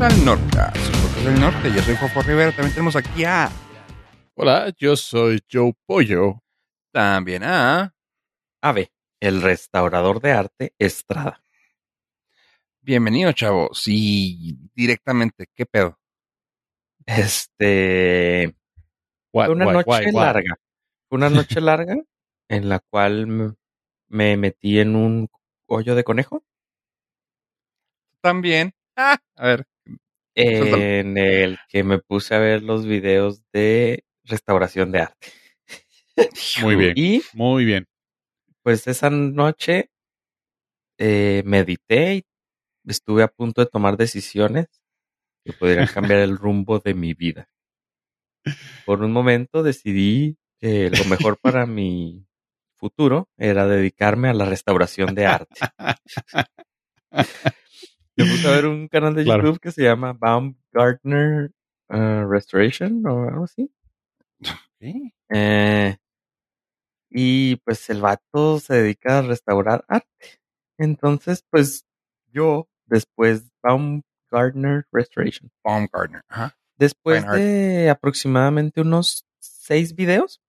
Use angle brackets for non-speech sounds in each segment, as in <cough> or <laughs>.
Bienvenidos al Norcas, Podcast del Norte. Yo soy Fofo Rivera. También tenemos aquí a. Hola, yo soy Joe Pollo. También a. Ave, el restaurador de arte Estrada. Bienvenido, chavo. Sí, directamente. ¿Qué pedo? Este. What, Fue una what, noche why? larga. Fue una noche <laughs> larga en la cual me metí en un hoyo de conejo. También. Ah, a ver. En el que me puse a ver los videos de restauración de arte. Muy bien, Y muy bien. pues esa noche eh, medité y estuve a punto de tomar decisiones que podrían cambiar el rumbo de mi vida. Por un momento decidí que lo mejor para mi futuro era dedicarme a la restauración de arte. <laughs> Me puse a ver un canal de Claro. YouTube que se llama Baumgartner uh, Restoration o algo así. Sí. Eh, y pues el vato se dedica a restaurar arte. Entonces, pues yo, después, Baumgartner Restoration, Baumgartner. Ajá. después de aproximadamente unos seis videos,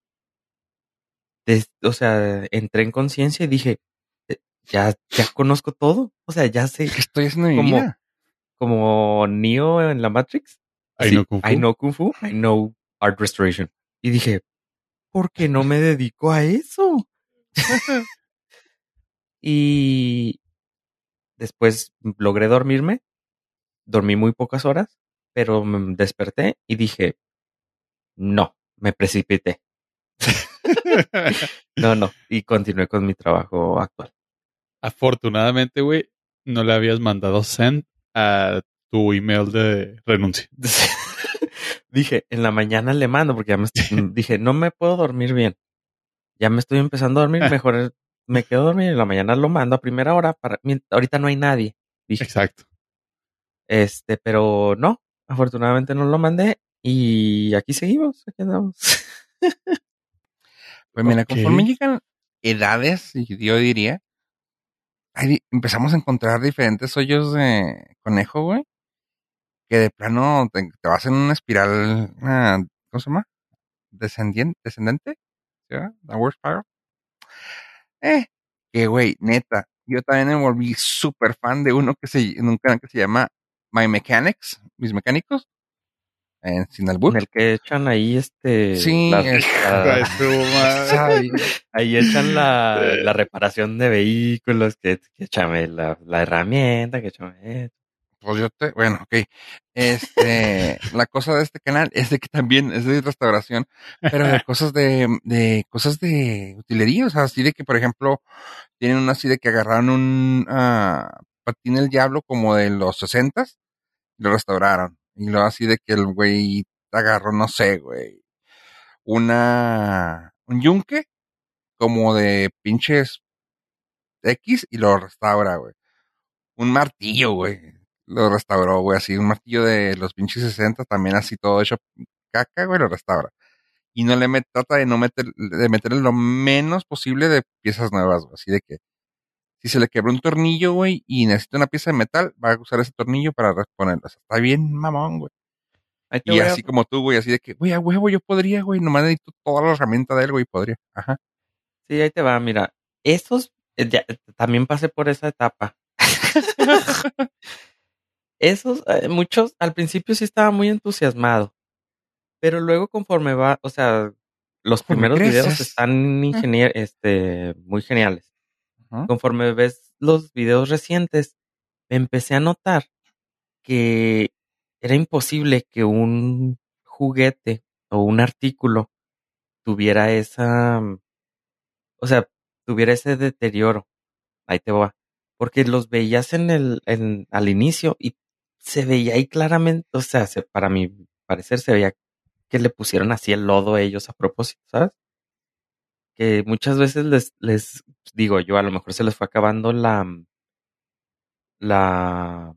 des- o sea, entré en conciencia y dije, "Eh, ya, ya conozco todo. O sea, ya sé, ¿Qué estoy haciendo mi Como- vida? como Neo en la Matrix. I know Kung Fu. I know Kung Fu, I know Art Restoration. Y dije, ¿por qué no me dedico a eso? <laughs> y después logré dormirme. Dormí muy pocas horas, pero me desperté y dije, no, me precipité. <laughs> <laughs> No, no. Y continué con mi trabajo actual. Afortunadamente, güey, no le habías mandado send a tu email de renuncia. <laughs> dije, en la mañana le mando porque ya me <laughs> dije, no me puedo dormir bien. Ya me estoy empezando a dormir, mejor me quedo dormido y en la mañana lo mando a primera hora para ahorita no hay nadie. Dije, Exacto. este, pero no, afortunadamente no lo mandé y aquí seguimos, aquí andamos. Pues mira, conforme llegan edades, yo diría, ahí empezamos a encontrar diferentes hoyos de conejo, güey. Que de plano te, vas en una espiral, ¿cómo se llama? Descendiente, descendente, ¿sí? Downward spiral. Eh, que güey, neta, yo también me volví súper fan de uno que se, en un canal que se llama My Mechanics, mis mecánicos, en Sin albur. en el que echan ahí este Sí, las- es- <laughs> ahí echan la, <laughs> la reparación de vehículos, que, que échame la, la herramienta, que échame esto. Pues yo te, bueno, ok. Este, <laughs> la cosa de este canal es de que también es de restauración, pero de cosas de, de cosas de utilería, o sea, así de que, por ejemplo, tienen una así de que agarraron un ah, patín el diablo como de los sesentas y lo restauraron. Y luego así de que el güey agarró, no sé, güey, una, un yunque como de pinches X y lo restaura, güey. Un martillo, güey. Lo restauró, güey, así, un martillo de los pinches 60, también así todo hecho caca, güey, lo restaura. Y no le met, trata de no meter, de meterle lo menos posible de piezas nuevas, güey. Así de que, si se le quebró un tornillo, güey, y necesita una pieza de metal, va a usar ese tornillo para reponerlo. O sea, está bien mamón, güey. Y a- así como tú, güey, así de que, güey, a huevo yo podría, güey, nomás necesito toda la herramienta de él, güey, podría. Ajá. Sí, ahí te va, mira. Esos, eh, ya, también pasé por esa etapa. <laughs> Esos, eh, muchos, al principio sí estaba muy entusiasmado. Pero luego conforme va, o sea, los primeros videos están ingenier, este, muy geniales. Conforme ves los videos recientes, empecé a notar que era imposible que un juguete o un artículo tuviera esa, o sea, tuviera ese deterioro. Ahí te va. Porque los veías en el, en, al inicio y se veía ahí claramente, o sea, se, para mi parecer se veía que le pusieron así el lodo a ellos a propósito, ¿sabes? Que muchas veces les, les digo yo, a lo mejor se les fue acabando la, la,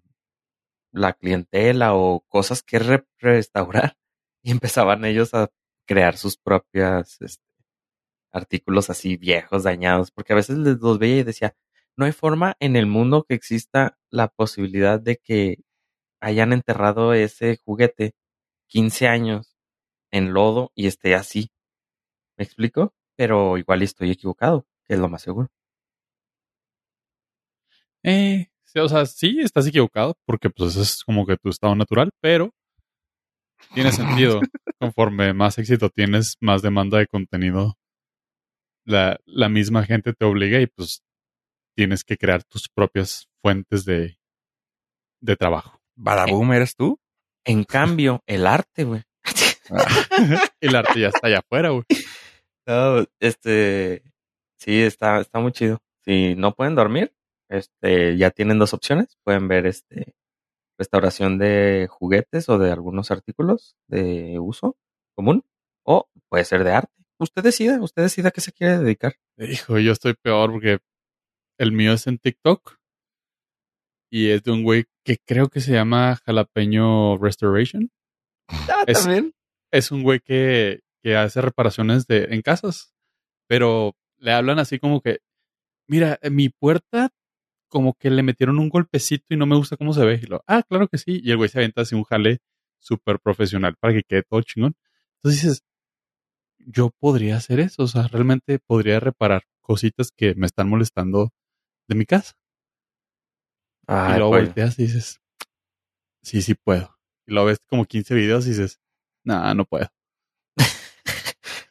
la clientela o cosas que re- restaurar <laughs> y empezaban ellos a crear sus propias este, artículos así viejos, dañados, porque a veces les los veía y decía, no hay forma en el mundo que exista la posibilidad de que hayan enterrado ese juguete 15 años en lodo y esté así. ¿Me explico? Pero igual estoy equivocado, que es lo más seguro. Eh, sí, o sea, sí, estás equivocado, porque pues ese es como que tu estado natural, pero tiene sentido. <laughs> Conforme más éxito tienes, más demanda de contenido. La, la misma gente te obliga y pues tienes que crear tus propias fuentes de, de trabajo. Badaboom, ¿eres tú? En cambio, el arte, güey. <laughs> El arte ya está allá afuera, güey. No, este, sí, está, está muy chido. Si no pueden dormir, este, ya tienen dos opciones. Pueden ver, este, restauración de juguetes o de algunos artículos de uso común, o puede ser de arte. Usted decida, usted decida qué se quiere dedicar. Hijo, yo estoy peor porque el mío es en TikTok y es de un güey que creo que se llama Jalapeño Restoration. Ah, Es- también. Es un güey que, que hace reparaciones de, en casas, pero le hablan así como que, mira, mi puerta como que le metieron un golpecito y no me gusta cómo se ve. Y lo, ah, claro que sí. Y el güey se avienta así un jale súper profesional para que quede todo chingón. Entonces dices, yo podría hacer eso, o sea, realmente podría reparar cositas que me están molestando de mi casa. Ay, y luego volteas y dices, sí, sí puedo. Y luego ves como 15 videos y dices, nah, no puedo.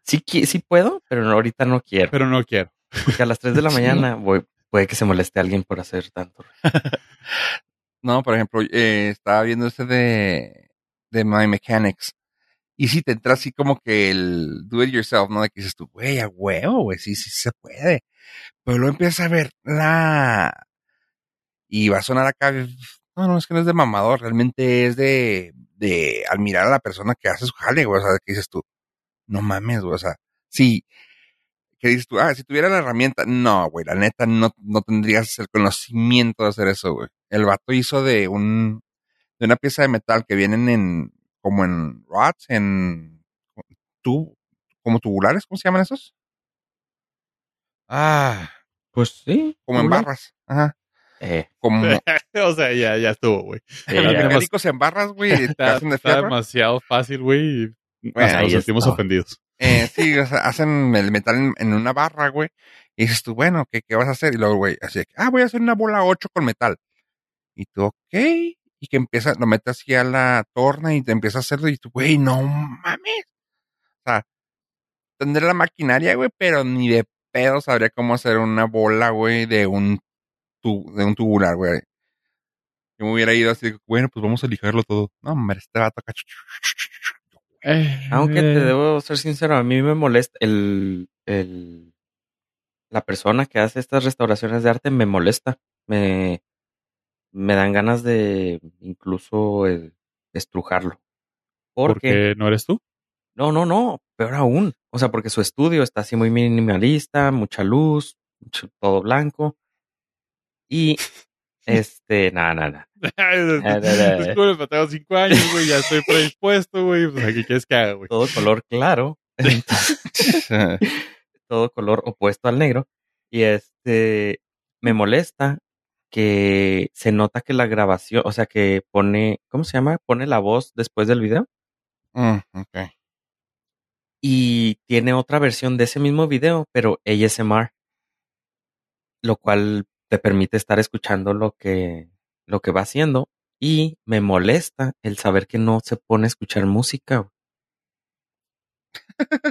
Sí, sí puedo, pero ahorita no quiero. Pero no quiero. Porque a las 3 de la <laughs> mañana voy, puede que se moleste alguien por hacer tanto. <laughs> No, por ejemplo, eh, estaba viendo este de, de My Mechanics. Y si te entra así como que el do it yourself, ¿no? De que dices tú, güey, a huevo, güey, sí, sí se puede. Pero luego empiezas a ver la... Y va a sonar acá, no, no, es que no es de mamador, realmente es de, de admirar a la persona que hace su jale, güey, o sea, que dices tú, no mames, güey, o sea, sí, que dices tú, ah, si tuviera la herramienta, no, güey, la neta, no, no tendrías el conocimiento de hacer eso, güey. El vato hizo de un, de una pieza de metal que vienen en, como en rods, en, como tubulares, ¿cómo se llaman esos? Ah, Pues sí. como en barras, ajá, Eh, como, <laughs> o sea, ya, ya estuvo, güey. sí, los mecánicos en barras, güey, <laughs> Está, está demasiado fácil, güey. Bueno, nos sentimos está. ofendidos. Eh, sí, o sea, <laughs> hacen el metal en, en una barra, güey. Y dices tú, bueno, ¿qué, ¿qué vas a hacer? Y luego, güey, así ah, voy a hacer una bola 8 con metal. Y tú, ok. Y que empieza, lo metes así a la torna y te empieza a hacerlo. Y tú, güey, no mames. O sea, tendré la maquinaria, güey, pero ni de pedo sabría cómo hacer una bola, güey, de un, tu, de un tubular, güey. Yo me hubiera ido así, bueno, pues vamos a lijarlo todo. No, hombre, este vato acá. Eh, Aunque te debo ser sincero, a mí me molesta el, el la persona que hace estas restauraciones de arte me molesta. Me, me dan ganas de incluso eh, estrujarlo. ¿Por Porque, qué no eres tú? no, no, no, peor aún. O sea, porque su estudio está así muy minimalista, mucha luz, mucho- todo blanco. Y este, nada, nada. Disculpe, pero tengo cinco años, güey. Ya estoy predispuesto, güey. Pues, ¿qué quieres que haga, güey? Todo color claro. <laughs> <laughs> todo color opuesto al negro. Y este me molesta que se nota que la grabación, o sea, que pone, ¿cómo se llama? Pone la voz después del video Mm, ok. y tiene otra versión de ese mismo video, pero ASMR, lo cual te permite estar escuchando lo que lo que va haciendo y me molesta el saber que no se pone a escuchar música.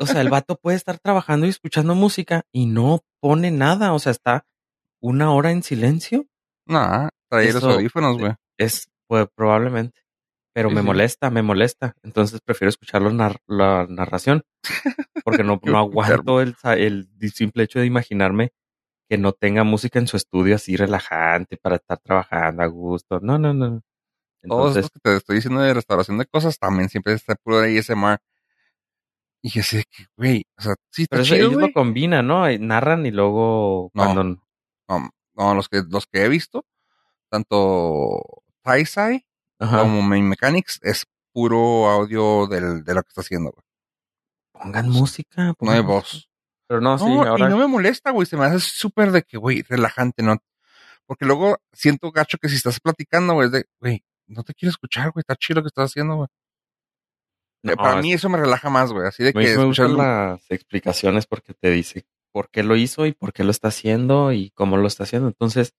O sea, el vato puede estar trabajando y escuchando música y no pone nada, o sea, está una hora en silencio. No, trae los audífonos, güey. Es pues, probablemente. Pero Sí, me sí. molesta, me molesta. Entonces prefiero escuchar la, nar- la narración. Porque no, <laughs> no aguanto el, el simple hecho de imaginarme que no tenga música en su estudio así relajante para estar trabajando a gusto. No, no, no. Todos Entonces, estos que te estoy diciendo de restauración de cosas también siempre está puro de ASMR. Y yo sé que, güey, o sea, sí está pero eso chido, ellos güey. lo combinan, ¿no? Narran y luego No. cuando... No, no, los que, los que he visto, tanto Taisai como Main Mechanics, es puro audio del, de lo que está haciendo, güey. pongan música. No hay pongan voz. Pero no, sí, No, ahora... y no me molesta, güey. Se me hace súper de que, güey, relajante, ¿no? Porque luego siento gacho que si estás platicando, güey, es de, güey, no te quiero escuchar, güey, está chido lo que estás haciendo, güey. No, Para es- mí eso me relaja más, güey, así de que me gustan escucharlo- las explicaciones porque te dice por qué lo hizo y por qué lo está haciendo y cómo lo está haciendo. Entonces,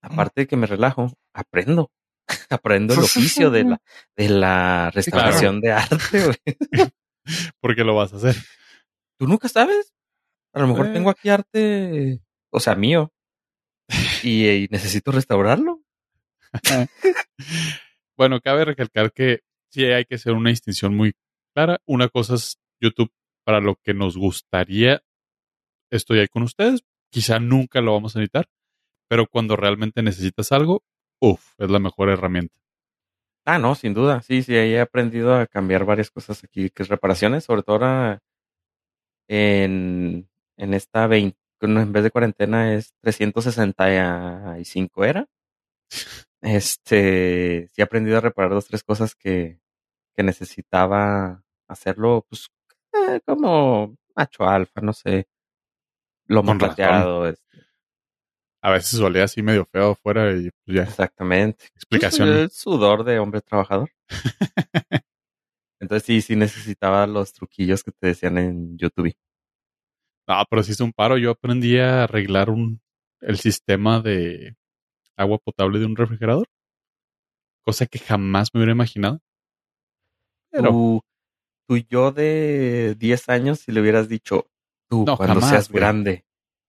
aparte de que me relajo, aprendo. <laughs> Aprendo el oficio de la, <laughs> de la restauración de arte, güey. <laughs> Porque lo vas a hacer. Tú nunca sabes. A lo mejor Eh. tengo aquí arte, o sea, mío. Y, y necesito restaurarlo. <laughs> Bueno, cabe recalcar que sí hay que hacer una distinción muy clara. Una cosa es YouTube para lo que nos gustaría. Estoy ahí con ustedes. Quizá nunca lo vamos a necesitar. Pero cuando realmente necesitas algo, uff, es la mejor herramienta. Ah, no, sin duda. Sí, sí, ahí he aprendido a cambiar varias cosas aquí, que es reparaciones, sobre todo ahora en, en esta 20, no, en vez de cuarentena es 365 era. Este, sí he aprendido a reparar dos, tres cosas que, que necesitaba hacerlo, pues, eh, como macho alfa, no sé, Con razón. plateado, este, A veces solía así medio feo afuera y pues ya. exactamente. Explicación. Pues, el sudor de hombre trabajador. <laughs> Entonces sí, sí necesitaba los truquillos que te decían en YouTube. No, pero sí es un paro. Yo aprendí a arreglar un, el sistema de agua potable de un refrigerador. Cosa que jamás me hubiera imaginado. Pero Tu, tu yo de 10 años, si le hubieras dicho, tú No, cuando jamás, seas güey. grande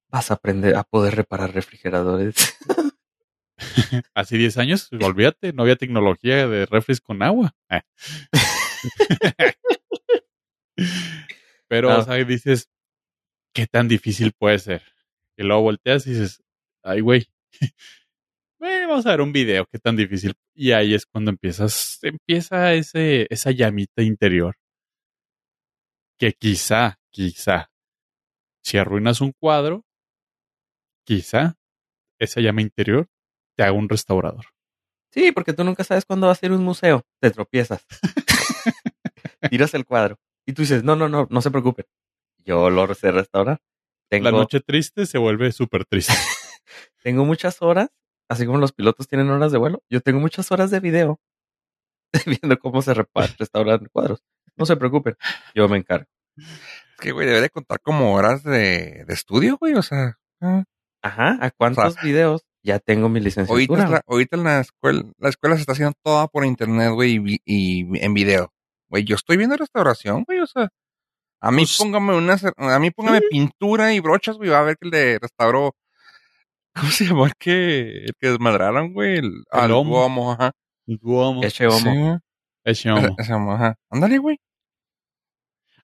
vas a aprender a poder reparar refrigeradores. <laughs> así 10 años, olvídate, no había tecnología de refres con agua. Eh. <laughs> <laughs> Pero, No. o sea, dices, ¿qué tan difícil puede ser? Y luego volteas y dices, ay, güey, <laughs> eh, vamos a ver un video, qué tan difícil. Y ahí es cuando empiezas, empieza ese, esa llamita interior. Que quizá, quizá, si arruinas un cuadro, quizá esa llama interior te haga un restaurador. sí, porque tú nunca sabes cuándo vas a ir a un museo. Te tropiezas. <laughs> Tiras el cuadro. Y tú dices, no, no, no, no se preocupen. Yo lo sé restaurar. Tengo, La noche triste se vuelve súper triste. <laughs> tengo muchas horas, así como los pilotos tienen horas de vuelo, yo tengo muchas horas de video <laughs> viendo cómo se <laughs> restauran cuadros. No se preocupen, yo me encargo. Es que, güey, debe de contar como horas de, de estudio, güey, o sea... ah. Ajá, ¿a cuántos videos ya tengo mi Ahorita, licenciatura? es la, ahorita en la escuela, la escuela se está haciendo toda por internet, güey, y, vi- y en video. Güey, yo estoy viendo restauración, güey, o sea, a mí Pues- póngame una, cer- a mí póngame Sí. pintura y brochas, güey, va a ver que el de restauró, ¿cómo se llamó el que, el que desmadraron, güey? El, al lomo. Duomo, ajá. Duomo. Eche homo. Sí. Eche homo. Ese- ese homo, ajá. Ándale, güey.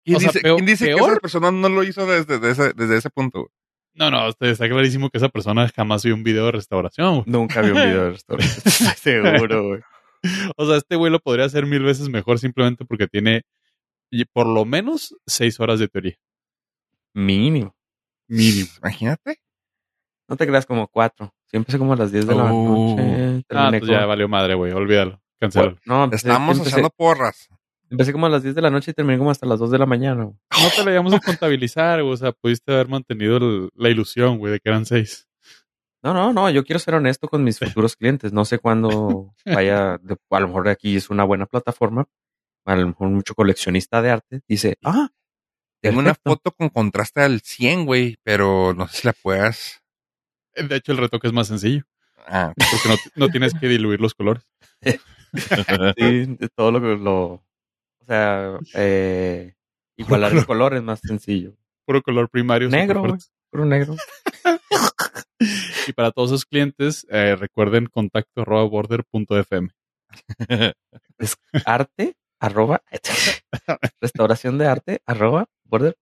¿Quién O sea, dice, peor- quién dice que esa persona no lo hizo desde, desde ese, desde ese punto? güey? No, no, está clarísimo que esa persona jamás vio un video de restauración. güey. Nunca vi un video de <laughs> restauración. <laughs> Seguro, güey. O sea, este güey lo podría hacer mil veces mejor simplemente porque tiene y por lo menos seis horas de teoría. Mínimo. Mínimo. Imagínate. No te creas como cuatro. Sí, empecé como a las 10 de la noche. Ah, terminé pues ya como- valió madre, güey. Olvídalo. Cancélalo. No, empecé, Estamos empecé- haciendo porras. empecé como a las 10 de la noche y terminé como hasta las 2 de la mañana. güey. No te la íbamos a contabilizar, güey. O sea, pudiste haber mantenido el- la ilusión, güey, de que eran seis. No, no, no, yo quiero ser honesto con mis futuros clientes. No sé cuándo <laughs> vaya, de- a lo mejor aquí es una buena plataforma. A lo mejor mucho coleccionista de arte dice, ah, Tengo una foto con contraste al 100, güey, pero no sé si la puedas. De hecho, el retoque es más sencillo. Ah, Porque no, no tienes que diluir los colores. <laughs> Sí, de todo lo que lo, o sea, eh, igualar el color es más sencillo. Puro color primario. Negro, superfuertes. Puro negro. <laughs> Y para todos esos clientes, eh, recuerden contacto arroba border.fm. <laughs> Arte, arroba, <laughs> restauración de arte, arroba, border.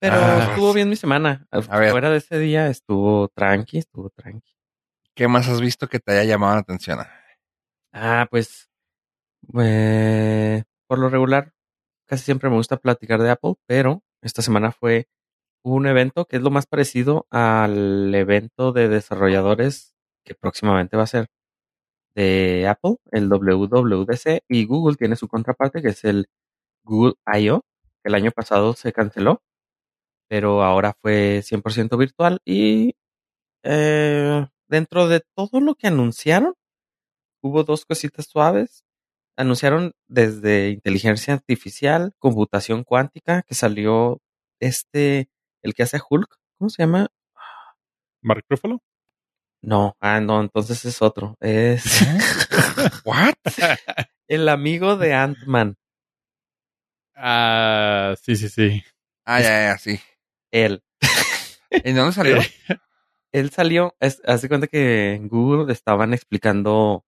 Pero Ah, estuvo bien mi semana. Fuera de ese día estuvo tranqui, estuvo tranqui. ¿Qué más has visto que te haya llamado la atención? Ah, pues, eh, por lo regular, casi siempre me gusta platicar de Apple, pero esta semana fue un evento que es lo más parecido al evento de desarrolladores que próximamente va a ser de Apple, el WWDC, y Google tiene su contraparte que es el Google I.O., que el año pasado se canceló, pero ahora fue 100% virtual y eh, dentro de todo lo que anunciaron, hubo dos cositas suaves. Anunciaron desde inteligencia artificial, computación cuántica, que salió este, el que hace Hulk, ¿cómo se llama? Mark Ruffalo. No, ah, no, entonces es otro. Es <laughs> ¿What? <laughs> el amigo de Ant-Man, Ah, sí, sí, sí. Ah, ya, ya, sí. él. <laughs> ¿En dónde salió? Él salió, es, hace cuenta que en Google estaban explicando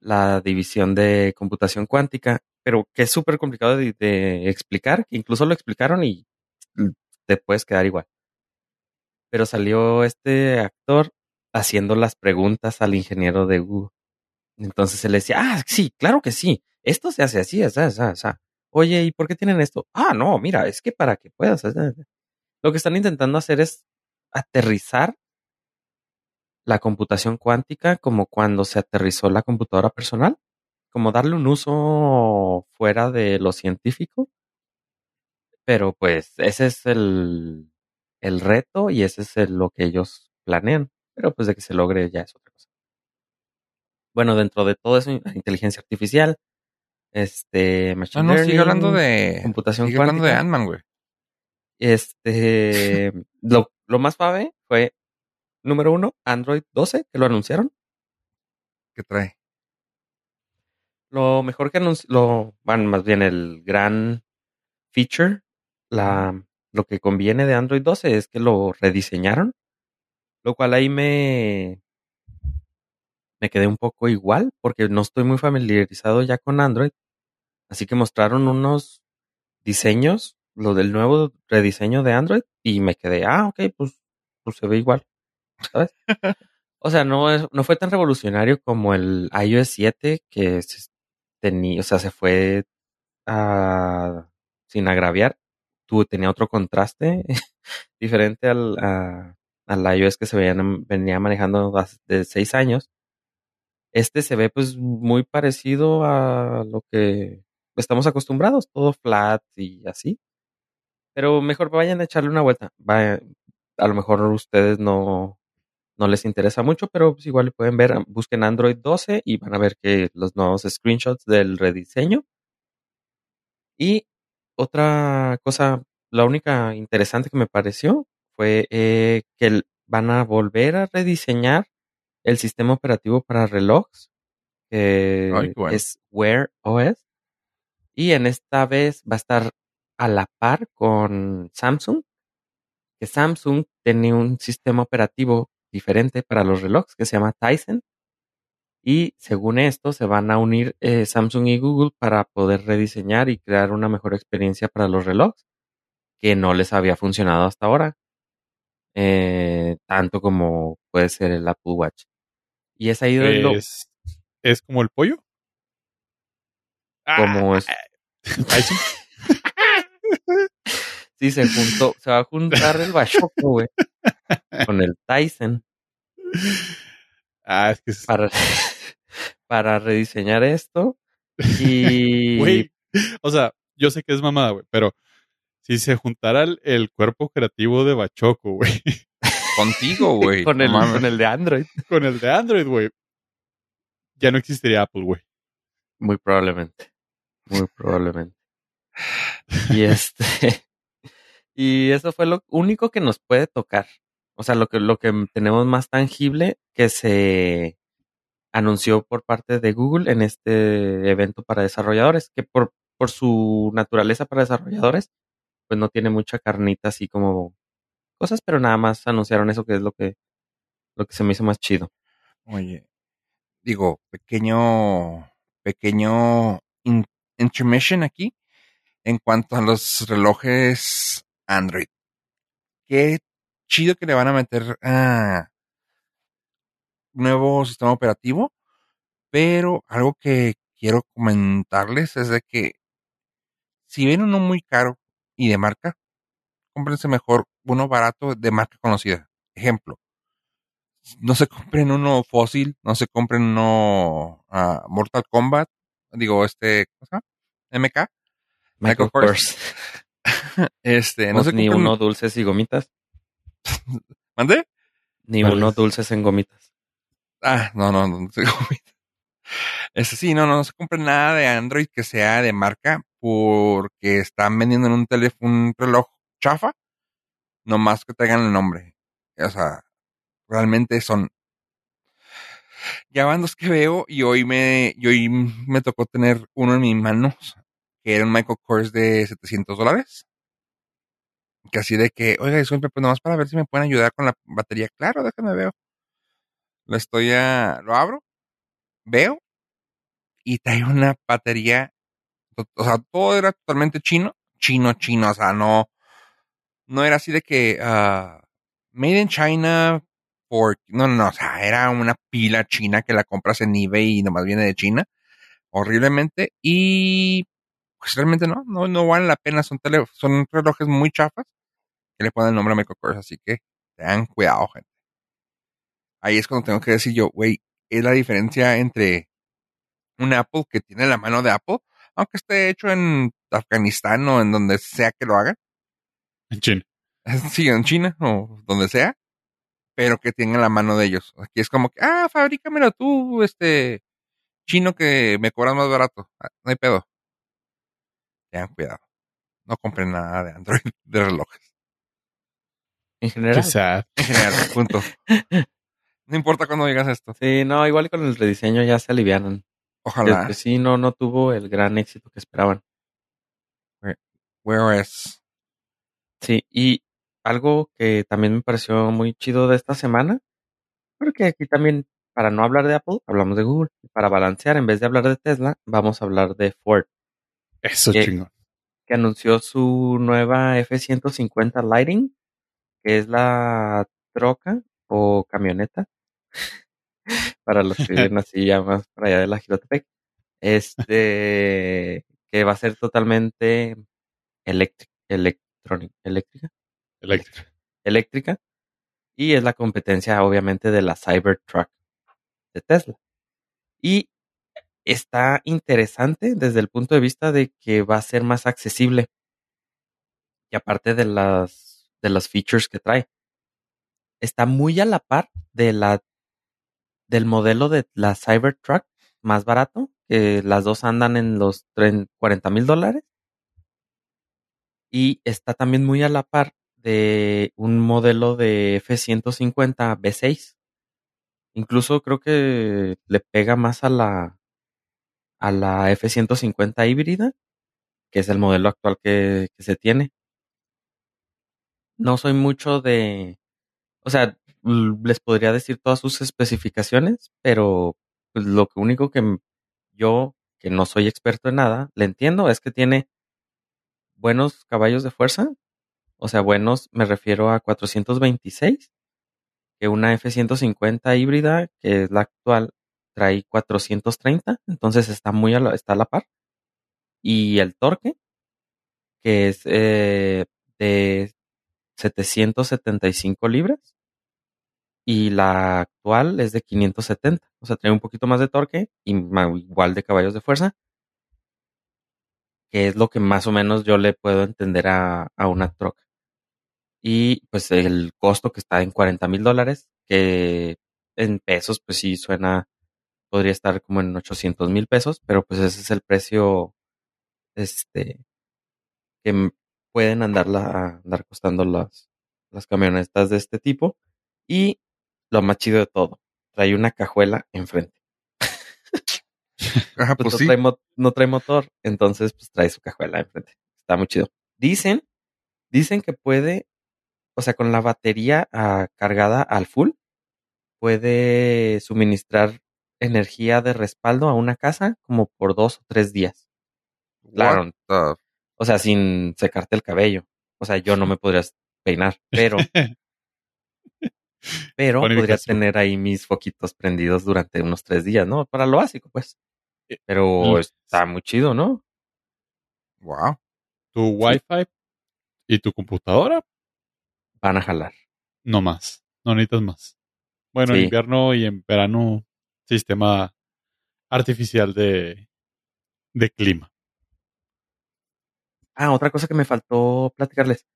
la división de computación cuántica, pero que es súper complicado de, de explicar, que incluso lo explicaron y te puedes quedar igual. Pero salió este actor haciendo las preguntas al ingeniero de Google. Entonces él decía, ah, sí, claro que sí, esto se hace así, así, así, así. Oye, ¿y por qué tienen esto? Ah, no, mira, es que para que puedas. así, así". Lo que están intentando hacer es aterrizar la computación cuántica como cuando se aterrizó la computadora personal, como darle un uso fuera de lo científico. Pero pues ese es el, el reto y ese es el- lo que ellos planean. Pero pues de que se logre ya es otra cosa. Bueno, dentro de todo eso, <laughs> inteligencia artificial, este, No, machine no, sigue learning, hablando de. computación Sigue hablando de cuántica. Ant-Man, güey. Este, <laughs> lo, lo más suave fue, número uno, Android 12, que lo anunciaron. ¿Qué trae? Lo mejor que anunció, lo, bueno, más bien el gran feature, la, lo que conviene de Android 12 es que lo rediseñaron, lo cual ahí me, me quedé un poco igual, porque no estoy muy familiarizado ya con Android. Así que mostraron unos diseños, lo del nuevo rediseño de Android, y me quedé, ah, ok, pues, pues se ve igual, ¿sabes? <laughs> O sea, no, es, no fue tan revolucionario como el iOS 7 que se tenía, o sea, se fue sin agraviar. Tú tenía otro contraste <laughs> diferente al, a- al iOS que se veían- venía manejando de seis años. Este se ve pues muy parecido a lo que estamos acostumbrados, todo flat y así. Pero mejor vayan a echarle una vuelta. A lo mejor ustedes no, no les interesa mucho, pero pues igual pueden ver, busquen Android 12 y van a ver que los nuevos screenshots del rediseño. Y otra cosa, la única interesante que me pareció fue eh, que van a volver a rediseñar el sistema operativo para relojes, que Ay, qué bueno. es Wear OS. Y en esta vez va a estar a la par con Samsung, que Samsung tiene un sistema operativo diferente para los relojes que se llama Tizen. Y según esto, se van a unir eh, Samsung y Google para poder rediseñar y crear una mejor experiencia para los relojes, que no les había funcionado hasta ahora, eh, tanto como puede ser el Apple Watch. Y es ahí donde lo- Es, es como el pollo. como es, <laughs> Tyson. <laughs> sí, se juntó, se va a juntar el Bachoco, güey, con el Tyson Ah, es que es, para, <laughs> para rediseñar esto. Y güey. O sea, yo sé que es mamada, güey, pero si se juntara el, el cuerpo creativo de Bachoco, güey, <laughs> Contigo, güey. con, el, con el de Android. con el de Android, güey, ya no existiría Apple, güey. Muy probablemente. Muy probablemente. Y este. <laughs> Y eso fue lo único que nos puede tocar. O sea, lo que, lo que tenemos más tangible que se anunció por parte de Google en este evento para desarrolladores, que por, por su naturaleza para desarrolladores, pues no tiene mucha carnita así como cosas, pero nada más anunciaron eso que es lo que, lo que se me hizo más chido. Oye, digo, pequeño, pequeño in- intermission aquí en cuanto a los relojes Android. Qué chido que le van a meter a nuevo sistema operativo, pero algo que quiero comentarles es de que si ven uno muy caro y de marca, cómprense mejor uno barato de marca conocida. Ejemplo, no se <laughs> compren uno fósil, no se compren uno ah, Mortal Kombat, digo, este, ¿cómo se llama? MK, Michael Michael Kors. Kors. <laughs> este, no se ni compren, uno dulces y gomitas. <laughs> ¿mande? Ni Vale. uno dulces en gomitas. Ah, no, no, no, no se compra. Este, sí, no, no, no se compre nada de Android que sea de marca porque están vendiendo en un teléfono, un reloj chafa, nomás que traigan el nombre. O sea, realmente son ya van dos que veo y hoy me, hoy me tocó tener uno en mis manos, que era un Michael Kors de 700 dólares. Que así de que, oiga, disculpe, pues nomás para ver si me pueden ayudar con la batería. Claro, déjame veo. Lo estoy a, lo abro, veo, y trae una batería, o sea, todo era totalmente chino, chino, chino, o sea, no, no era así de que, uh, made in China, por, no, no, o sea, era una pila china que la compras en eBay y nomás viene de China, horriblemente, y pues realmente no, no, no valen la pena, son, tele, son relojes muy chafas que le ponen el nombre a Michael Kors, así que tengan cuidado, gente. Ahí es cuando tengo que decir yo, güey, es la diferencia entre un Apple que tiene la mano de Apple, aunque esté hecho en Afganistán o en donde sea que lo hagan. En China. <laughs> Sí, en China o donde sea, pero que tenga la mano de ellos. Aquí es como que, ah, fabrícamelo tú, este chino que me cobras más barato. Ah, no hay pedo. Tengan cuidado. No compren nada de Android <laughs> de relojes. En general. En general, punto. <laughs> No importa cuando digas esto. Sí, no, igual con el rediseño ya se alivianan. Ojalá. Que, sí, no, no tuvo el gran éxito que esperaban. Where is? Sí, y algo que también me pareció muy chido de esta semana, porque aquí también, para no hablar de Apple, hablamos de Google. Para balancear, en vez de hablar de Tesla, vamos a hablar de Ford. Eso que, chingón. Que anunció su nueva F-150 Lighting, que es la troca o camioneta para los que viven así ya más para allá de la Girotepec. Este, que va a ser totalmente eléctrica, electrónica, eléctrica. Eléctrica. Eléctrica. Y es la competencia, obviamente, de la Cybertruck de Tesla. Y está interesante desde el punto de vista de que va a ser más accesible. Y aparte de las, de las features que trae. Está muy a la par de la del modelo de la Cybertruck más barato, que las dos andan en los 40 mil dólares. Y está también muy a la par de un modelo de F-150 B6. Incluso creo que le pega más a la, a la F-150 híbrida, que es el modelo actual que, que se tiene. No soy mucho de, o sea, les podría decir todas sus especificaciones, pero pues, lo único que yo, que no soy experto en nada, le entiendo es que tiene buenos caballos de fuerza. O sea, buenos, me refiero a 426, que una F-150 híbrida, que es la actual, trae 430, entonces está muy a la, está a la par. Y el torque, que es eh, de 775 libras, y la actual es de 570. O sea, trae un poquito más de torque y igual de caballos de fuerza. Que es lo que más o menos yo le puedo entender a, una troca. Y pues el costo que está en 40 mil dólares, que en pesos pues sí suena, podría estar como en 800 mil pesos, pero pues ese es el precio este que pueden andar, andar costando las, las camionetas de este tipo. Y lo más chido de todo, trae una cajuela enfrente. Ajá, pues pues no, sí. trae no trae motor, entonces pues trae su cajuela enfrente. Está muy chido. Dicen, dicen que puede, o sea, con la batería ah, cargada al full, puede suministrar energía de respaldo a una casa como por dos o tres días. Claro, the- o sea, sin secarte el cabello. O sea, yo no me podría peinar, pero <laughs> pero podría tener ahí mis foquitos prendidos durante unos tres días, ¿no? Para lo básico, pues. Pero Mm. está muy chido, ¿no? Wow. Tu Wi-Fi y tu computadora, Van a jalar. no más. No necesitas más. Bueno, en invierno y en verano, sistema artificial de, de clima. Ah, otra cosa que me faltó platicarles.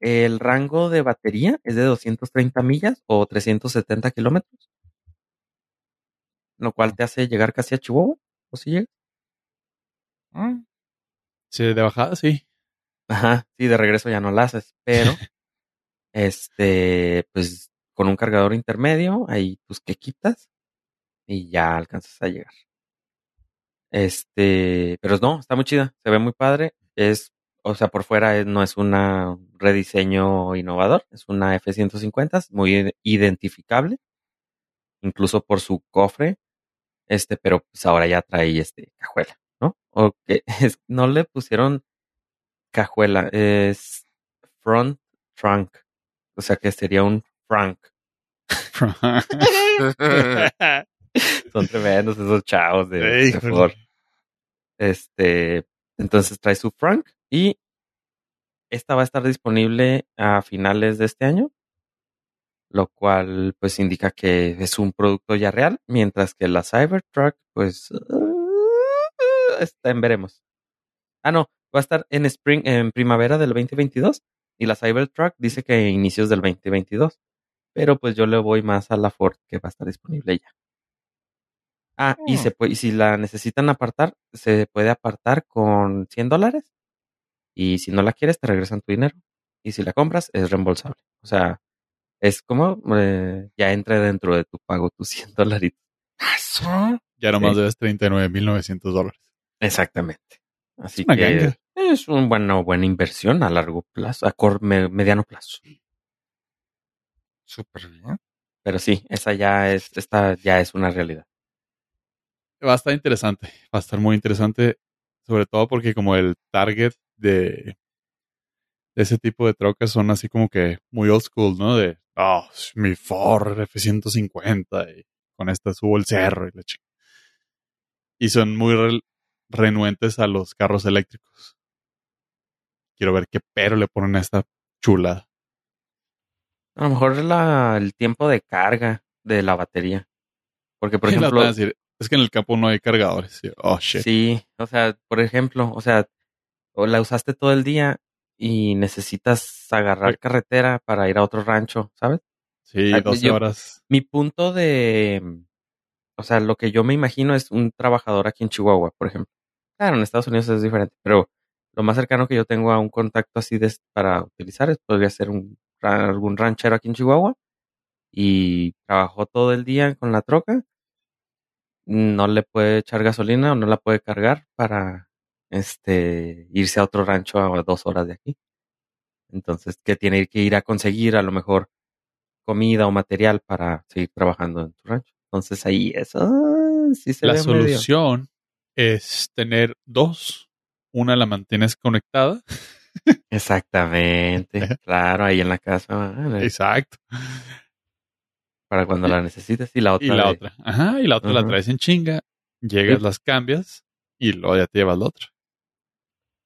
El rango de batería es de 230 millas o 370 kilómetros. lo cual te hace llegar casi a Chihuahua. ¿O si llegas? Mm, Sí, de bajada, sí. Ajá, sí, de regreso ya no la haces, pero <laughs> este, pues con un cargador intermedio, ahí pues que quitas y ya alcanzas a llegar. Este, pero no, está muy chida, se ve muy padre, es, o sea, por fuera no es una rediseño innovador, es una F-150, es muy ide- identificable, incluso por su cofre, este, pero pues ahora ya trae este cajuela, ¿no? O que <laughs> es- no le pusieron cajuela, es front trunk, o sea que sería un Frank. <laughs> Son tremendos esos chavos de, de. Este, entonces trae su Frank y esta va a estar disponible a finales de este año, lo cual pues indica que es un producto ya real, mientras que la Cybertruck pues uh, está en veremos. Ah, no, va a estar en spring en primavera del 2022 y la Cybertruck dice que inicios del 2022. Pero pues yo le voy más a la Ford que va a estar disponible ya. Ah, y, Mm. se puede, y si la necesitan apartar, se puede apartar con 100 dólares. Y si no la quieres, te regresan tu dinero. Y si la compras, es reembolsable. O sea, es como eh, ya entra dentro de tu pago tus 100 dólares. ¿Eso? Ya nomás Sí. debes 39.900 dólares. Exactamente. Así que ganga. es una buena, buena inversión a largo plazo, a cor- me- mediano plazo. Súper bien. Pero sí, esa ya es, esta ya es una realidad. Va a estar interesante. Va a estar muy interesante. Sobre todo porque como el target de, de ese tipo de trocas son así como que muy old school, ¿no? De, oh, mi Ford F-150 y con esta subo el cerro y la chica. Y son muy re- renuentes a los carros eléctricos. Quiero ver qué pero le ponen a esta chulada. A lo mejor la, el tiempo de carga de la batería. Porque, por ejemplo, decir, es que en el campo no hay cargadores. Oh, shit. sí, o sea, por ejemplo, o sea, o la usaste todo el día y necesitas agarrar Sí. carretera para ir a otro rancho, ¿sabes? Sí, Ay, 12 yo- horas. Mi punto de, o sea, lo que yo me imagino es un trabajador aquí en Chihuahua, por ejemplo. Claro, en Estados Unidos es diferente, pero lo más cercano que yo tengo a un contacto así de, para utilizar es, podría ser un, algún ranchero aquí en Chihuahua y trabajó todo el día con la troca, no le puede echar gasolina o no la puede cargar para este irse a otro rancho a dos horas de aquí. Entonces, que tiene que ir a conseguir a lo mejor comida o material para seguir trabajando en tu rancho. Entonces ahí eso ah, sí se La ve medio- solución es tener dos. Una la mantienes conectada. <laughs> Exactamente, claro, ahí en la casa Exacto. para cuando la necesites y la otra Y la de- otra. Ajá, y la otra la traes en chinga. Llegas, Sí. las cambias y luego ya te llevas la otra.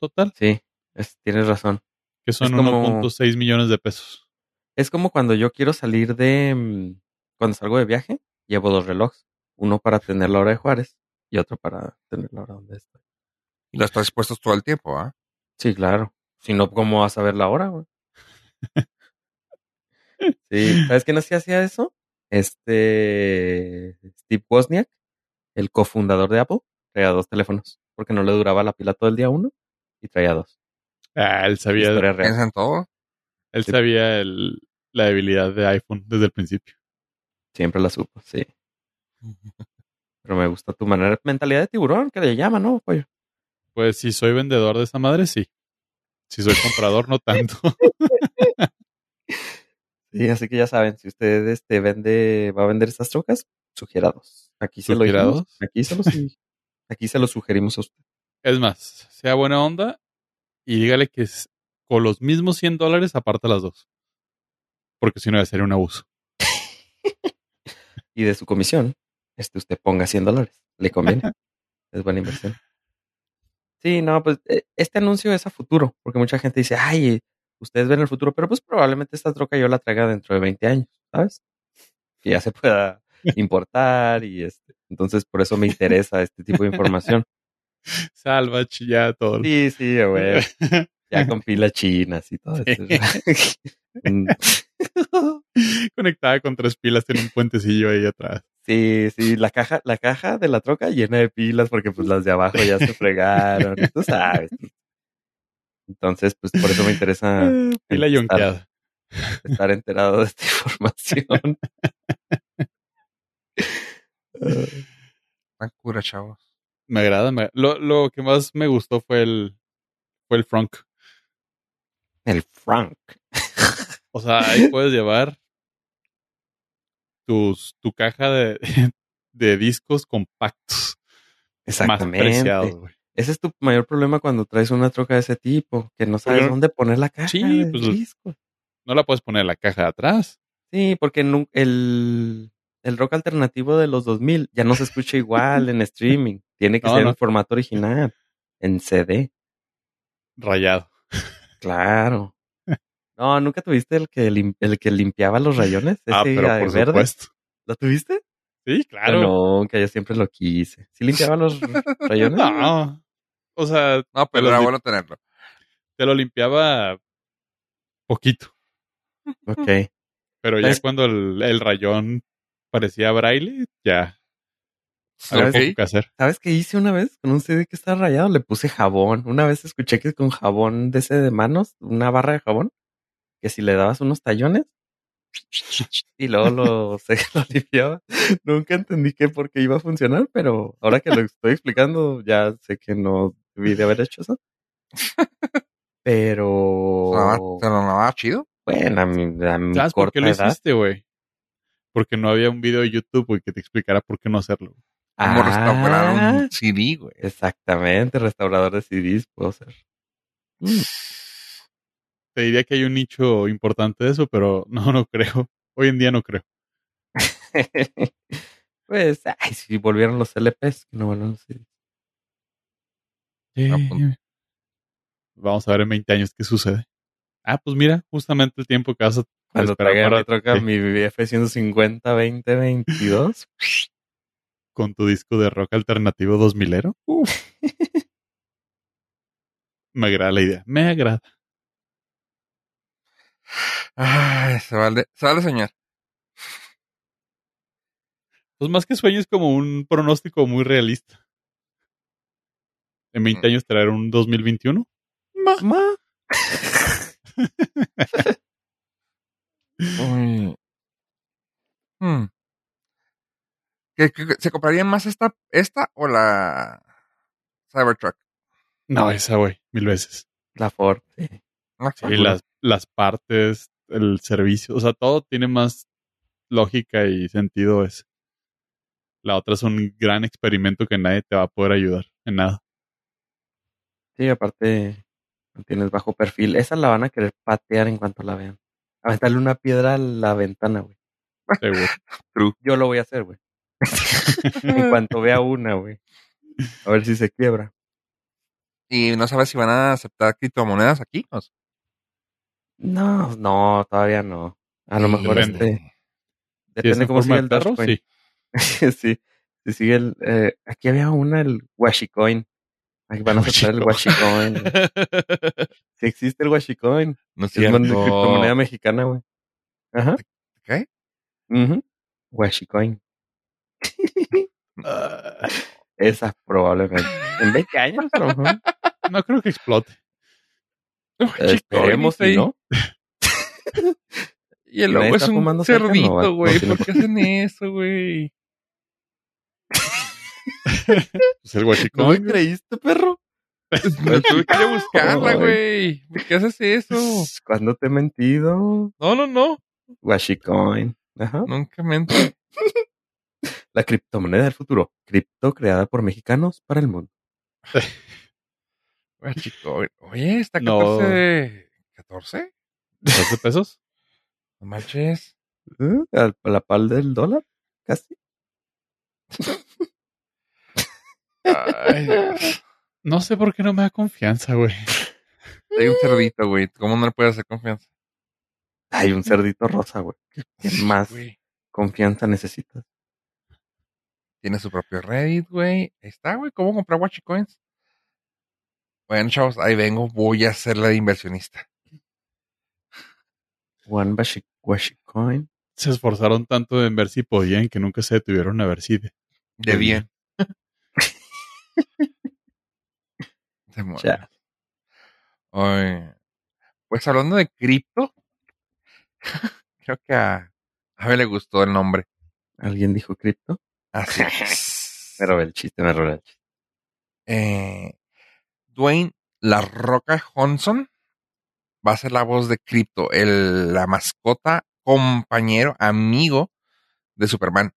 Total, Sí, es- tienes razón. que son Es como- 1.6 millones de pesos. Es como cuando yo quiero salir de mm, cuando salgo de viaje, llevo dos relojes, uno para tener la hora de Juárez y otro para tener la hora donde estoy. Y los estás puestos todo el tiempo, ¿ah? Sí, claro. Si no, ¿cómo vas a ver la hora, güey? <laughs> Sí, ¿sabes quién así hacía eso? Este Steve Wozniak, el cofundador de Apple, traía dos teléfonos porque no le duraba la pila todo el día uno y traía dos. Ah, él sabía. Piensa en todo. él sí. sabía el- la debilidad de iPhone desde el principio. Siempre la supo, sí. Pero me gusta tu manera, mentalidad de tiburón, que le llama, ¿no? Pollo? Pues si soy vendedor de esa madre, sí. Si soy comprador, no tanto. <laughs> Sí, así que ya saben, si usted este, vende, va a vender estas trocas, sugiera dos. Aquí se lo ¿Sugiera dijimos? Aquí se lo, su- <laughs> aquí se lo sugerimos a usted. Es más, sea buena onda y dígale que es- con los mismos 100 dólares aparta las dos. Porque si no, ya sería un abuso. <laughs> Y de su comisión, este usted ponga 100 dólares. Le conviene. <laughs> es buena inversión. Sí, no, pues eh, este anuncio es a futuro, porque mucha gente dice, ay, ustedes ven el futuro, pero pues probablemente esta troca yo la traiga dentro de 20 años, ¿sabes? Que ya se pueda <laughs> importar y este. Entonces, por eso me interesa este tipo de información. <laughs> Salvage, ya todo. Sí, sí, güey. <laughs> Ya con pilas chinas y todo Sí. eso. <laughs> Conectada con tres pilas, tiene un puentecillo ahí atrás. Sí, sí, la caja, la caja de la troca llena de pilas porque pues las de abajo ya se fregaron, tú sabes. Entonces, pues por eso me interesa Pila estar, estar enterado de esta información. Tan cura, chavos. Me agrada. me- Lo, lo que más me gustó fue el, fue el frunk. El Frank. O sea, ahí puedes llevar tus, tu caja de, <laughs> de discos compactos. Más Exactamente. preciados, güey. Ese es tu mayor problema cuando traes una troca de ese tipo, que no sabes dónde poner la caja Sí, de pues, disco. No la puedes poner en la caja de atrás. Sí, porque el, el rock alternativo de los 2000 ya no se escucha igual en streaming. Tiene que No, ser no. en formato original, en CD. Rayado. Claro. No, ¿nunca tuviste el que, lim- el que limpiaba los rayones? <laughs> ah, Ese, pero ah, por verde. supuesto. ¿Lo tuviste? Sí, claro. No, que yo siempre lo quise. ¿Sí limpiaba los <laughs> rayones? No. O sea, No, pero Pero era bueno tenerlo. te lo limpiaba poquito. Ok. Pero ya cuando el, el rayón parecía braille, ya poco que hacer. ¿Sabes qué hice una vez con un CD que estaba rayado? Le puse jabón. Una vez escuché que con jabón de ese de manos, una barra de jabón, que si le dabas unos tallones y luego lo, <laughs> se lo limpiaba. Nunca entendí qué por qué iba a funcionar, pero ahora que lo estoy explicando, ya sé que no debí de haber hecho eso. Pero Sonaba, sonaba chido. bueno, a mi, a mi ¿Sabes por qué lo edad. hiciste, güey? Porque no había un video de YouTube, güey, que te explicara por qué no hacerlo. Restaurar Ah, un CD, güey. Exactamente, restaurador de CDs puedo ser. Mm. Te diría que hay un nicho importante de eso, pero no, no creo. Hoy en día no creo. <laughs> pues, ay, si volvieron los LPs, que no vuelvan los CDs. Ah, pues. Vamos a ver en 20 años qué sucede. Ah, pues mira, justamente el tiempo que vas a Cuando esperar traiga para- mi troca, sí, mi F-150 2022. Con tu disco de rock alternativo 2000ero. Me agrada la idea. Me agrada. Ay, se vale, se vale soñar. Pues más que sueño es como un pronóstico muy realista. En 20 Mm. años traer un 2021. Ma. Ma. <laughs> Uy. Hmm. ¿Que, que- se compraría más esta, esta o la Cybertruck? No, esa, güey, mil veces. La Ford. sí. Sí, las, las partes, el servicio, o sea, todo tiene más lógica y sentido ese. La otra es un gran experimento que nadie te va a poder ayudar en nada. Sí, aparte, tienes bajo perfil. Esa la van a querer patear en cuanto la vean. Aventarle una piedra a la ventana, güey. <laughs> Seguro. Yo lo voy a hacer, güey. <laughs> En cuanto vea <laughs> una, güey. A ver si se quiebra. Y no sabes si van a aceptar criptomonedas aquí. O sea, No, no, todavía no. A lo mejor depende. este. Es Depende en cómo sigue el perro, sí. <laughs> sí, si sigue el. eh, aquí había una, el Washicoin. Aquí van a aceptar el Washicoin. Si existe el Washicoin. No es Es mon- cierto. criptomoneda mexicana, güey. Ajá. ¿Qué? ujú. Washicoin. Ah, <laughs> Esa probablemente. En 20 años, no creo que explote. Esperemos si no. <laughs> Y el logo es un no cerdito, no güey. ¿Por qué hacen eso, güey? <laughs> Pues el ¿No me guachicoin. creíste, perro? Me tuve que ir a buscarla, güey. ¿Por qué haces eso? ¿Cuándo te he mentido? No, no, no. Washicoin. Ajá. Nunca me La criptomoneda del futuro. Cripto creada por mexicanos para el mundo. <laughs> Chico, oye, está No. 14. ¿14? ¿12 pesos? No manches. ¿Eh? ¿A la pal del dólar? Casi. Ay, Dios. No sé por qué no me da confianza, güey. Hay un cerdito, güey. ¿Cómo no le puedes hacer confianza? Hay un cerdito rosa, güey. ¿Qué más Güey. confianza necesitas? Tiene su propio Reddit, güey. Ahí está, güey. ¿Cómo comprar Watchicoins? Bueno, chavos, ahí vengo. Voy a ser la de inversionista. One Washikoin. Se esforzaron tanto en ver si podían que nunca se detuvieron a ver si de- De bien. <laughs> Demonios. Ya. Oye, Pues hablando de cripto, <laughs> creo que a, a ver le gustó el nombre. ¿Alguien dijo cripto? Así <laughs> es. Me robé el chiste, me robé el chiste. eh, Dwayne La Roca Johnson va a ser la voz de Crypto, el, la mascota, compañero, amigo de Superman.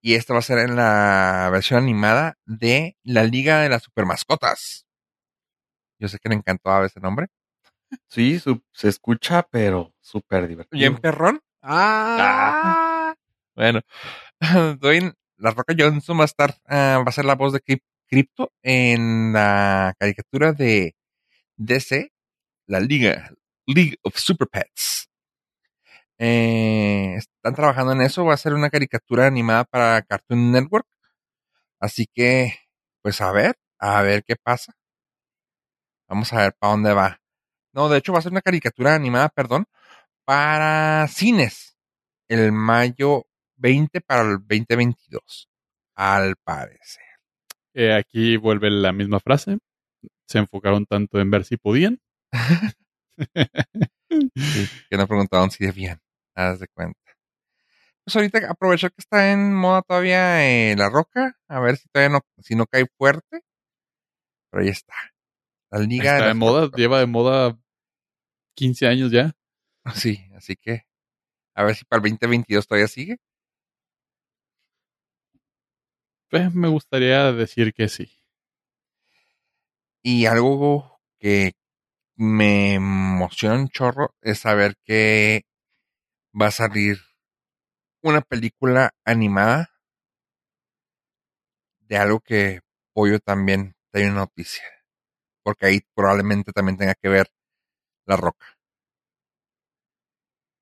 Y esto va a ser en la versión animada de la Liga de las Supermascotas. Yo sé que le encantó a ese nombre. Sí, su- se escucha, pero súper ¿Y divertido. en perrón? Ah. Bueno, <laughs> Dwayne La Roca Johnson va a estar, ah, va a ser la voz de Cryp- Crypto en la caricatura de DC, la Liga, League of Super Pets. Eh, están trabajando en eso, va a ser una caricatura animada para Cartoon Network. Así que, pues a ver, a ver qué pasa. Vamos a ver para dónde va. No, de hecho va a ser una caricatura animada, perdón, para cines. El mayo 20 para el 2022. Al parecer. Eh, aquí vuelve la misma frase. Se enfocaron tanto en ver si podían. <laughs> Sí, que no preguntaron si debían. Haz de cuenta. Pues ahorita aprovecho que está en moda todavía eh, la roca. A ver si todavía no, si no cae fuerte. Pero ahí está. La liga Está de moda, Rocas. lleva de moda 15 años ya. <laughs> Sí, así que a ver si para el 2022 todavía sigue. Pues me gustaría decir que sí. Y algo que me emociona un chorro es saber que va a salir una película animada de algo que Pollo también tiene una noticia. Porque ahí probablemente también tenga que ver La Roca.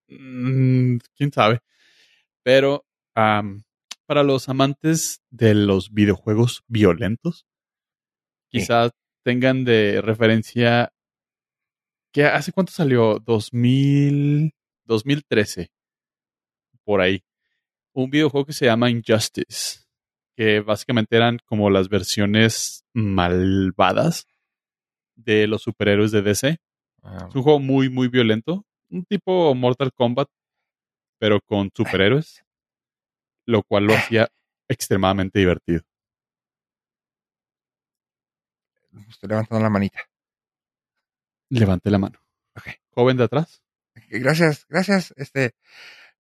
Mm, quién sabe. Pero para los amantes de los videojuegos violentos, Sí. quizás tengan de referencia que hace cuánto salió 2000 2013 por ahí un videojuego que se llama Injustice que básicamente eran como las versiones malvadas de los superhéroes de DC Ah, es un juego muy, muy violento. Un tipo Mortal Kombat, pero con superhéroes. Lo cual lo <laughs> hacía extremadamente divertido. estoy levantando la manita. Levante la mano. Joven de atrás. Gracias, gracias. Este,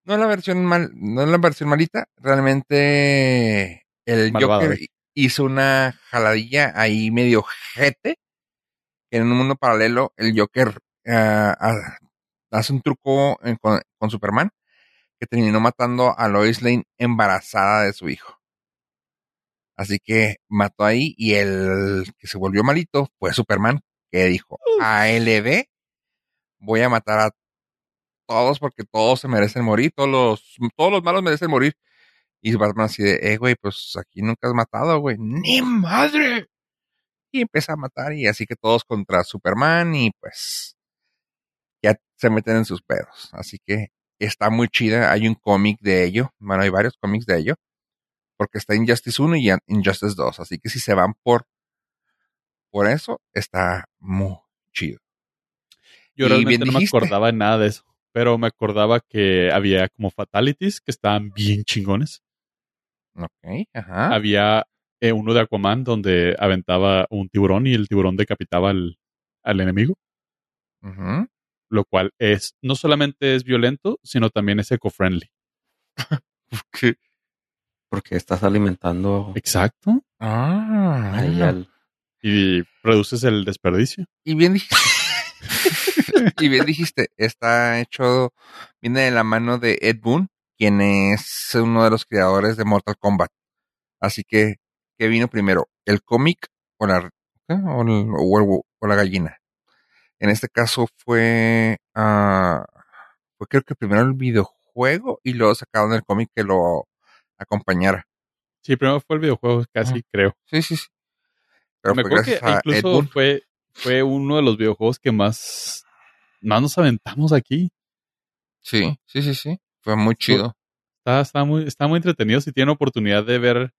no es la versión mal, no es la versión malita. Realmente el Joker ¿eh? hizo una jaladilla ahí medio jete. En un mundo paralelo el Joker ah, hace un truco en- con, con Superman que terminó matando a Lois Lane embarazada de su hijo. Así que mató ahí y el que se volvió malito fue Superman que dijo, ALB, voy a matar a todos porque todos se merecen morir, todos los, todos los malos merecen morir. Y Batman así de, eh, güey, pues aquí nunca has matado, güey. ¡Ni madre! Y empieza a matar y así que todos contra Superman y pues ya se meten en sus pedos. Así que está muy chida. Hay un cómic de ello. Bueno, hay varios cómics de ello. Porque está Injustice 1 y Injustice 2. Así que si se van por, por eso, está muy chido. Yo Y realmente bien no me acordaba de nada de eso. Pero me acordaba que había como fatalities que estaban bien chingones. Ok, ajá. Había eh, uno de Aquaman donde aventaba un tiburón y el tiburón decapitaba al, al enemigo. Ujú. Lo cual es, no solamente es violento, sino también es eco-friendly. <laughs> Porque estás alimentando Exacto. Ah, ahí bueno. al- Y reduces el desperdicio. Y bien dijiste. <laughs> y bien dijiste, está hecho, viene de la mano de Ed Boon, quien es uno de los creadores de Mortal Kombat. Así que, ¿qué vino primero? ¿El cómic o la, o la gallina? En este caso fue, ah, fue creo que primero el videojuego y luego sacaron el cómic que lo acompañara. Sí, primero fue el videojuego, casi creo. Sí, sí, sí. Pero Me acuerdo que incluso fue, fue uno de los videojuegos que más, más nos aventamos aquí. Sí, sí, sí, sí. Fue muy chido. Está, está, muy, está muy entretenido. Si tienen oportunidad de ver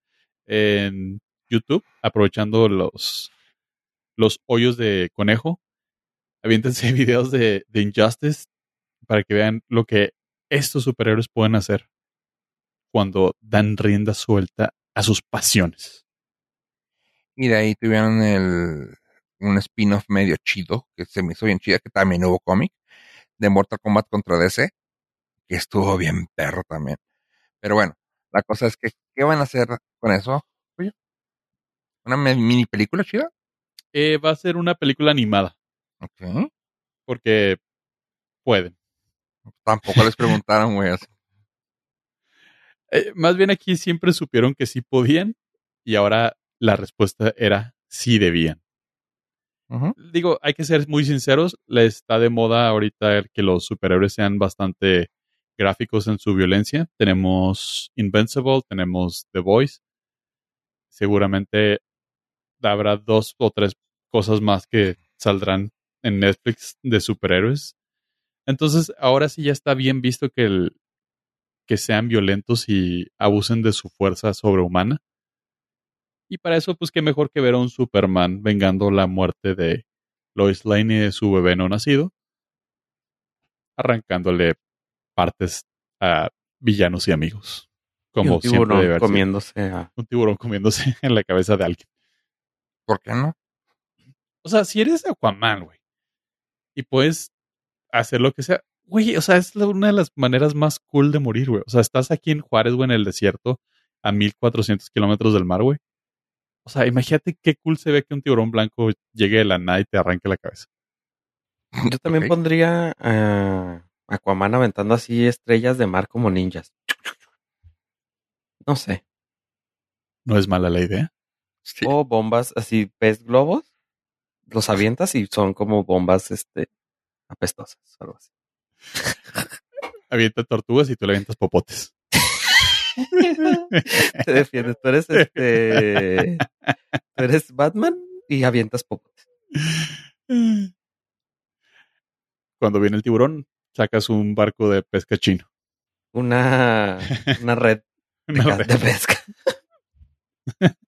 en YouTube, aprovechando los, los hoyos de conejo, aviéntense <laughs> videos de, de Injustice para que vean lo que estos superhéroes pueden hacer cuando dan rienda suelta a sus pasiones. Y de ahí tuvieron el, un spin-off medio chido, que se me hizo bien chida, que también hubo cómic, de Mortal Kombat contra DC, que estuvo bien perro también. Pero bueno, la cosa es que, ¿qué van a hacer con eso? ¿Una mini película chida? Eh, va a ser una película animada, Ok. porque pueden. Tampoco les <laughs> preguntaron, güey. Eh, más bien aquí siempre supieron que sí podían y ahora la respuesta era sí debían. Digo, hay que ser muy sinceros, está de moda ahorita que los superhéroes sean bastante gráficos en su violencia. Tenemos Invincible, tenemos The Voice. Seguramente habrá dos o tres cosas más que saldrán en Netflix de superhéroes. Entonces, ahora sí ya está bien visto que, el, que sean violentos y abusen de su fuerza sobrehumana. Y para eso, pues qué mejor que ver a un Superman vengando la muerte de Lois Lane y de su bebé no nacido, arrancándole partes a villanos y amigos. Y Como un siempre tiburón debe comiéndose a... Un tiburón comiéndose <laughs> en la cabeza de alguien. ¿Por qué no? O sea, si eres Aquaman, güey, y puedes hacer lo que sea, güey, o sea, es la- una de las maneras más cool de morir, güey. O sea, estás aquí en Juárez, güey, en el desierto, a 1400 kilómetros del mar, güey. O sea, imagínate qué cool se ve que un tiburón blanco llegue de la nada y te arranque la cabeza. Yo también pondría a Aquaman aventando así estrellas de mar como ninjas. No sé. No es mala la idea. Sí. O bombas así, pez globos, los avientas y son como bombas este apestosas o algo así. Avienta tortugas y tú le avientas popotes. <laughs> Te defiendes. Tú eres este. Tú eres Batman y avientas popotes. Cuando viene el tiburón, sacas un barco de pesca chino. Una, una red <laughs> de, Una ca- red. de pesca. <laughs>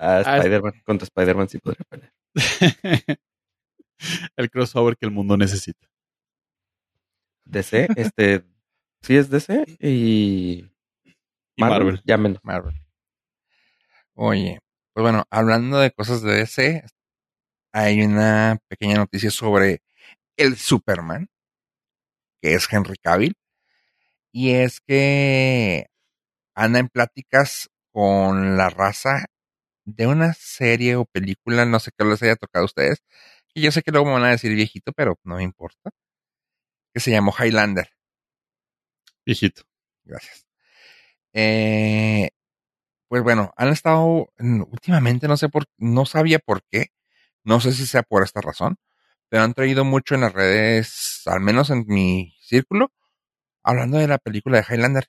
Ah, Ah, Spider-Man. Contra Spider-Man sí podría pelear. <laughs> el crossover que el mundo necesita. DC, este. Sí es DC y. Y Marvel. Llámenlo. Marvel. Oye, pues bueno, hablando de cosas de DC, hay una pequeña noticia sobre el Superman, que es Henry Cavill, y es que anda en pláticas con la raza de una serie o película, no sé qué les haya tocado a ustedes, y yo sé que luego me van a decir viejito, pero no me importa, que se llamó Highlander. Viejito. Gracias. Eh, pues bueno, han estado últimamente, no sé por, no sabía por qué, no sé si sea por esta razón, pero han traído mucho en las redes, al menos en mi círculo, hablando de la película de Highlander.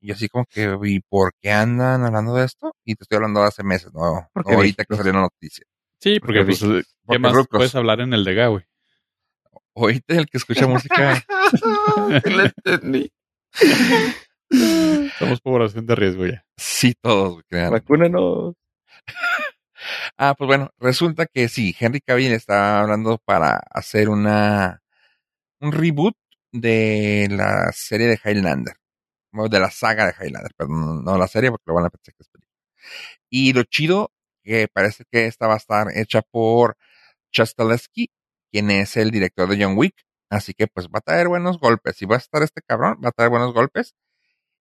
Y así como que, ¿y por qué andan hablando de esto? Y te estoy hablando de hace meses, no, no Porque ahorita que salió la noticia. Sí, porque, Porque pues, ¿qué porque más rucos. puedes hablar en el de güey? Ahorita el que escucha música, <laughs> lo entendí. <laughs> Somos población de riesgo ya. sí todos, crean. Vacúnenos. <laughs> Ah, pues bueno, resulta que sí, Henry Cavill está hablando para hacer una un reboot de la serie de Highlander. De la saga de Highlander, perdón, no la serie porque lo van a pensar que es película. Y lo chido que parece que esta va a estar hecha por Chastelesky, quien es el director de John Wick. Así que pues va a traer buenos golpes. Y va a estar este cabrón, va a traer buenos golpes.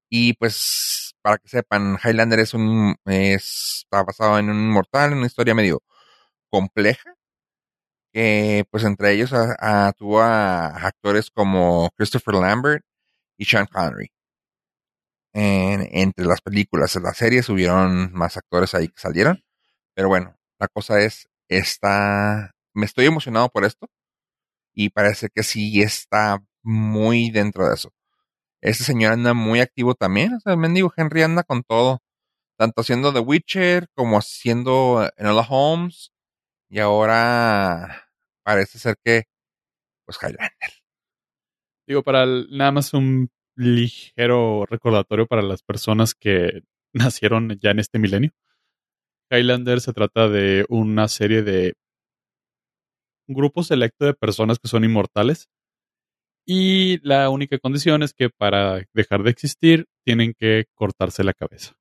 Y pues, para que sepan, Highlander es un, es, está basado en un inmortal, en una historia medio compleja. Que pues entre ellos a- a- tuvo a actores como Christopher Lambert y Sean Connery. En- entre las películas, en las series hubieron más actores ahí que salieron. Pero bueno, la cosa es, está, me estoy emocionado por esto. Y parece que sí está muy dentro de eso. Este señor anda muy activo también. O sea, el mendigo Henry anda con todo. Tanto haciendo The Witcher como haciendo Enola Holmes. Y ahora parece ser que, pues Highlander. Digo, para el- nada más un ligero recordatorio para las personas que <laughs> nacieron ya en este milenio. Highlander se trata de una serie de un grupo selecto de personas que son inmortales. Y la única condición es que para dejar de existir tienen que cortarse la cabeza.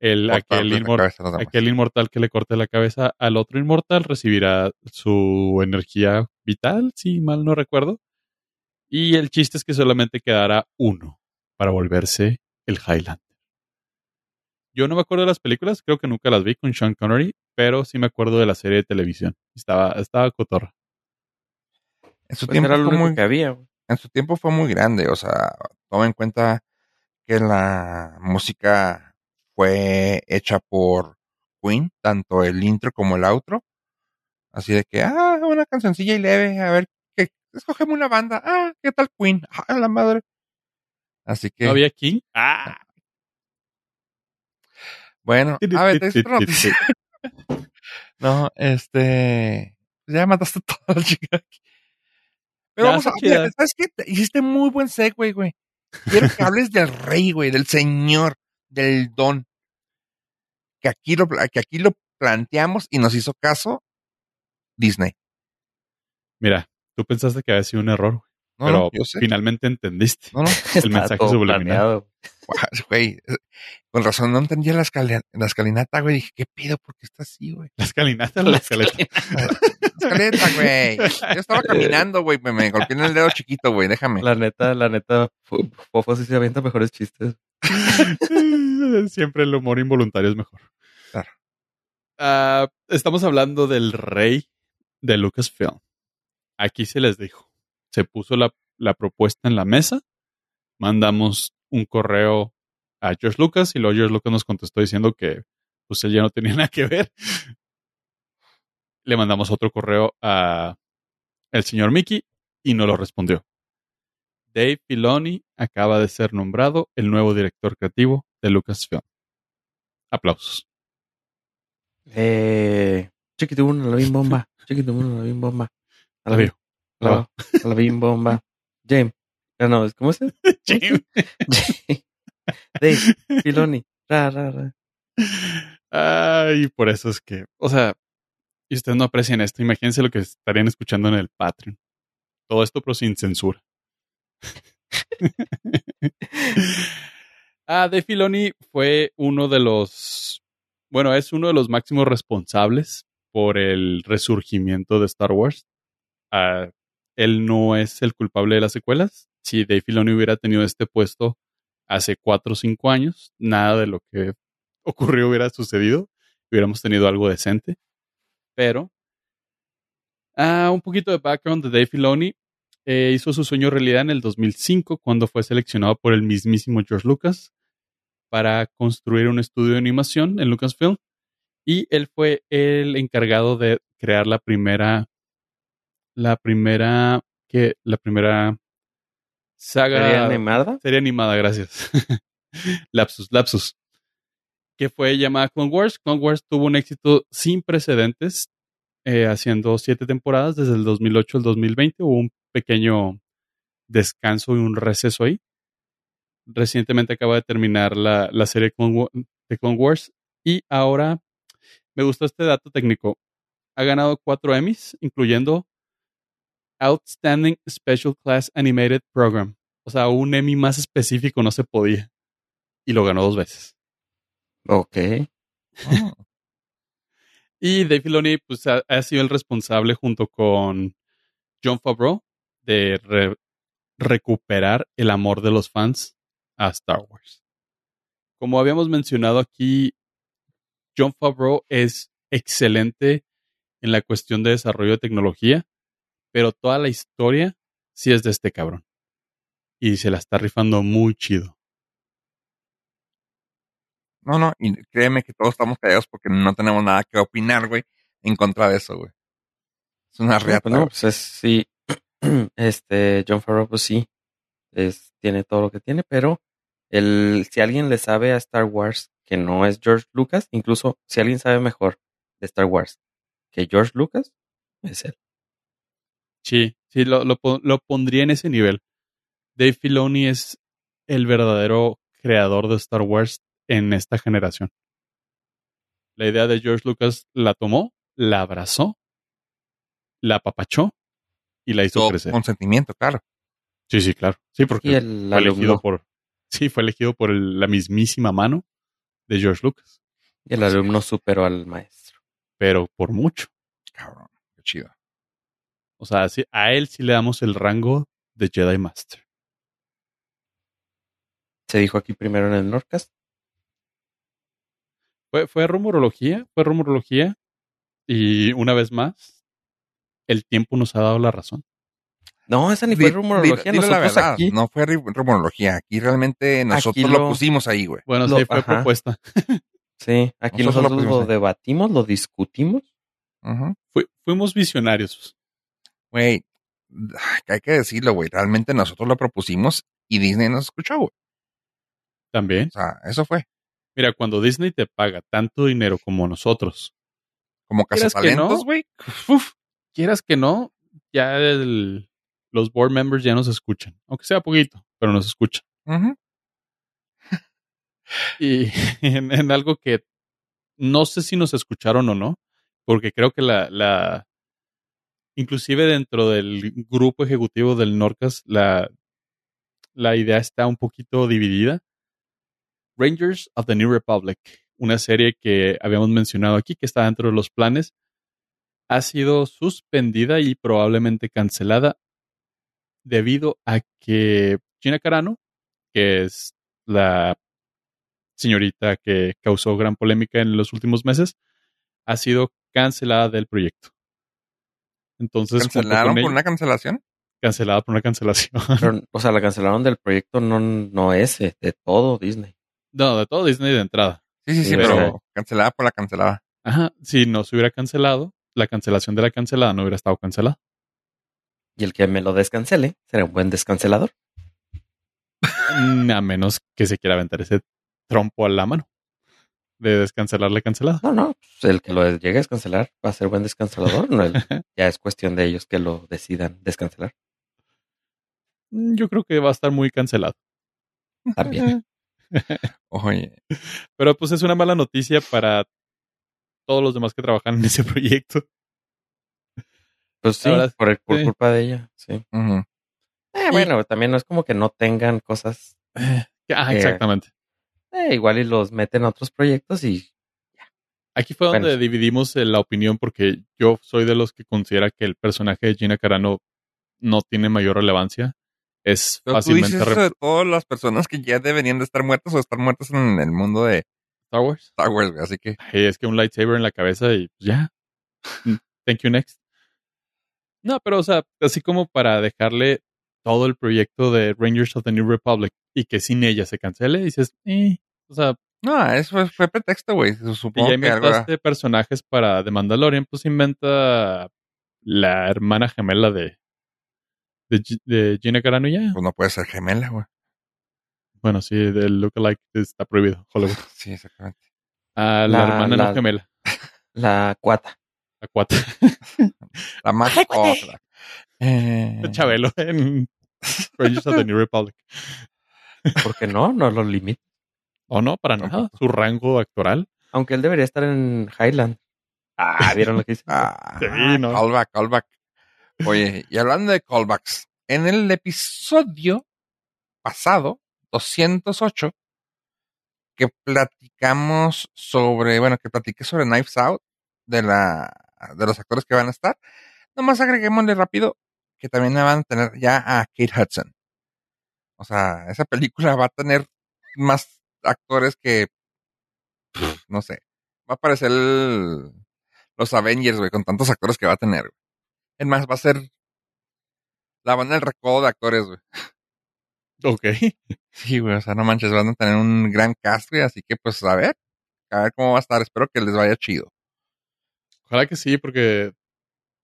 El, aquel, Cortarle la inmor- cabeza aquel inmortal que le corte la cabeza al otro inmortal recibirá su energía vital, si mal no recuerdo. Y el chiste es que solamente quedará uno para volverse el Highlander. Yo no me acuerdo de las películas, creo que nunca las vi con Sean Connery, pero sí me acuerdo de la serie de televisión. Estaba, estaba cotorra. En su Pues tiempo era lo fue único muy que había. güey. en su tiempo fue muy grande, o sea, toma en cuenta que la música fue hecha por Queen, tanto el intro como el outro. Así de que, ah, una cancioncilla y leve, a ver, escogemos una banda, ah, ¿qué tal Queen? Ah, la madre. Así que, ¿No había King? ¡Ah! bueno, a ver, te otra noticia. No, este, ya mataste toda la <laughs> chica aquí. Pero vamos a, mira, ¿sabes qué? Te- Hiciste muy buen segue, güey. Quiero que hables del rey, güey, del señor, del don. Que aquí lo, que aquí lo planteamos y nos hizo caso Disney. Mira, tú pensaste que había sido un error, güey, No, pero no, yo sé. finalmente entendiste No, no, <laughs> el mensaje subliminal. güey. Con razón no entendía la, escalina- la escalinata, güey. Dije, ¿qué pido? ¿Por qué está así, güey? La escalinata la escaleta. Escaleta, <laughs> güey. Yo estaba <laughs> caminando, güey. Me, me golpeé en el dedo chiquito, güey. Déjame. La neta, la neta, Fofo sí se avienta mejores chistes. Siempre el humor involuntario es mejor. Claro. Ah, estamos hablando del rey de Lucasfilm. Aquí se les dijo. Se puso la, propuesta en la mesa. Mandamos un correo a George Lucas y luego George Lucas nos contestó diciendo que pues él ya no tenía <laughs> nada que ver. Le mandamos otro correo a el señor Mickey y no lo respondió. Dave Filoni acaba de ser nombrado el nuevo director creativo de Lucasfilm. Aplausos. Eh, chiquitibum, la bim bomba. Chiquitibum, la bomba. A la bim, a la, bim bomba. James. Ah, no, ¿cómo es? <laughs> James. <laughs> Dave, Filoni. Ra, ra, ra. Ay, por eso es que, o sea, y ustedes no aprecian esto, imagínense lo que estarían escuchando en el Patreon. Todo esto, pero sin censura. <laughs> ah, Dave Filoni fue uno de los, bueno, es uno de los máximos responsables por el resurgimiento de Star Wars. Él no es el culpable de las secuelas. Si Dave Filoni hubiera tenido este puesto hace cuatro o cinco años, nada de lo que <laughs> ocurrió hubiera sucedido. Hubiéramos tenido algo decente. Pero, ah, un poquito de background de Dave Filoni. Eh, hizo su sueño realidad en el 2005 cuando fue seleccionado por el mismísimo George Lucas para construir un estudio de animación en Lucasfilm. Y él fue el encargado de crear la primera, la primera, que la primera saga ¿Serie animada? Serie animada, gracias. <laughs> lapsus, lapsus. Que fue llamada Clone Wars. Clone Wars tuvo un éxito sin precedentes, eh, haciendo siete temporadas desde el 2008 al 2020. Hubo un pequeño descanso y un receso ahí. Recientemente acaba de terminar la, la serie Clone de Clone Wars y ahora me gustó este dato técnico. Ha ganado cuatro Emmys, incluyendo Outstanding Special Class Animated Program. O sea, un Emmy más específico no se podía. Y lo ganó dos veces. Ok. Oh, <laughs> Y Dave Filoni pues, ha, ha sido el responsable junto con John Favreau de re- recuperar el amor de los fans a Star Wars. Como habíamos mencionado aquí, John Favreau es excelente en la cuestión de desarrollo de tecnología, pero toda la historia sí es de este cabrón. Y se la está rifando muy chido. No, no, y créeme que todos estamos callados porque no tenemos nada que opinar, güey, en contra de eso, güey. Es una reata. pues no, pues es, sí. <clears throat> Este, John Favreau, pues sí. Es, tiene todo lo que tiene, pero el, si alguien le sabe a Star Wars que no es George Lucas, incluso si alguien sabe mejor de Star Wars que George Lucas, es él. Sí, sí, lo, lo, lo pondría en ese nivel. Dave Filoni es el verdadero creador de Star Wars en esta generación. La idea de George Lucas la tomó, la abrazó, la apapachó y la hizo Todo crecer. con sentimiento, claro. Sí, sí, claro. Sí, porque fue elegido por. Sí, fue elegido por el- la mismísima mano de George Lucas. y el alumno superó al maestro. Pero por mucho. Cabrón, qué chido. O sea, a él sí le damos el rango de Jedi Master. Se dijo aquí primero en el Nordcast. Fue, fue rumorología, fue rumorología. Y una vez más, el tiempo nos ha dado la razón. No, esa ni Di- fue rumorología. di- la verdad, aquí, no fue rumorología. Aquí realmente nosotros lo... lo- pusimos ahí, güey. Bueno, Lo- sí, fue ajá. propuesta. <laughs> sí, aquí Nosotros lo nosotros debatimos, lo discutimos. Fui- fuimos visionarios. Güey, hay que decirlo, güey. Realmente nosotros lo propusimos y Disney nos escuchó, güey. También. O sea, eso fue. Mira, cuando Disney te paga tanto dinero como nosotros, Como ¿Quieres que no? cazatalentos, güey. Uf. quieras que no, ya el- los board members ya nos escuchan. Aunque sea poquito, pero nos escuchan. <laughs> Y en, en algo que no sé si nos escucharon o no, porque creo que la, la inclusive dentro del grupo ejecutivo del Norcas, la, la idea está un poquito dividida. Rangers of the New Republic, una serie que habíamos mencionado aquí, que está dentro de los planes, ha sido suspendida y probablemente cancelada debido a que Gina Carano, que es la señorita que causó gran polémica en los últimos meses, ha sido cancelada del proyecto. Entonces, ¿Cancelaron por una cancelación? cancelada por una cancelación. <laughs> Pero, o sea, la cancelaron del proyecto, no, no ese, de todo Disney. no, de todo Disney de entrada. Sí, sí, sí, Sí, pero pero- cancelada por la cancelada. Ajá, si no se hubiera cancelado, la cancelación de la cancelada no hubiera estado cancelada. Y el que me lo descancele será un buen descancelador. Mm, A menos que se quiera aventar ese trompo a la mano de descancelar la cancelada. No, no, pues el que lo llegue a descancelar va a ser buen descancelador. No, el- <laughs> ya es cuestión de ellos que lo decidan descancelar. Mm, Yo creo que va a estar muy cancelado. También. <laughs> Oye, Pero pues es una mala noticia para todos los demás que trabajan en ese proyecto. Pues sí, Ahora por, el- por sí. culpa de ella, sí. Eh, bueno, también no es como que no tengan cosas. Ah, exactamente. Eh, igual y los meten a otros proyectos y Aquí fue donde Bueno. dividimos eh, la opinión porque yo soy de los que considera que el personaje de Gina Carano no tiene mayor relevancia. Es Pero tú fácilmente dices eso de todas las personas que ya deberían de estar muertas o estar muertas en el mundo de Star Wars. Star Wars. Así que, Ay, es que un lightsaber en la cabeza y pues, ya. <laughs> Thank you next. No, pero o sea, así como para dejarle todo el proyecto de Rangers of the New Republic y que sin ella se cancele, dices, eh, o sea, no, eso fue, fue pretexto, güey. Supongo ya que algo era- inventaste personajes para The Mandalorian, pues inventa la hermana gemela de, de, Gi- de Gina Carano y ya. pues no puede ser gemela, güey. Bueno, sí, del lookalike está prohibido, Hollywood. <laughs> Sí, exactamente. Ah, la, La- hermana la- no gemela, <laughs> la cuata. la cuata. <laughs> La más otra. Eh, <laughs> Chabelo en Rangers of the New Republic. Porque no, no lo limita. O no, para nada. Su rango actoral. Aunque él debería estar en Highland. Ah, ¿vieron lo que hice? <laughs> Ah, Sí, ¿no? callback, callback. Oye, y hablando de callbacks, en el episodio pasado, 208, que platicamos sobre, bueno, que platiqué sobre Knives Out, de la, de los actores que van a estar, nomás agreguémosle rápido que también van a tener ya a Kate Hudson. O sea, esa película va a tener más actores que, pff, no sé, va a aparecer el- los Avengers, güey, con tantos actores que va a tener. güey. Es más, va a ser la banda del recodo de actores, güey. Ok. <laughs> Sí, güey, o sea, no manches, van a tener un gran cast, güey, así que pues a ver, a ver cómo va a estar, espero que les vaya chido. Ojalá que sí, porque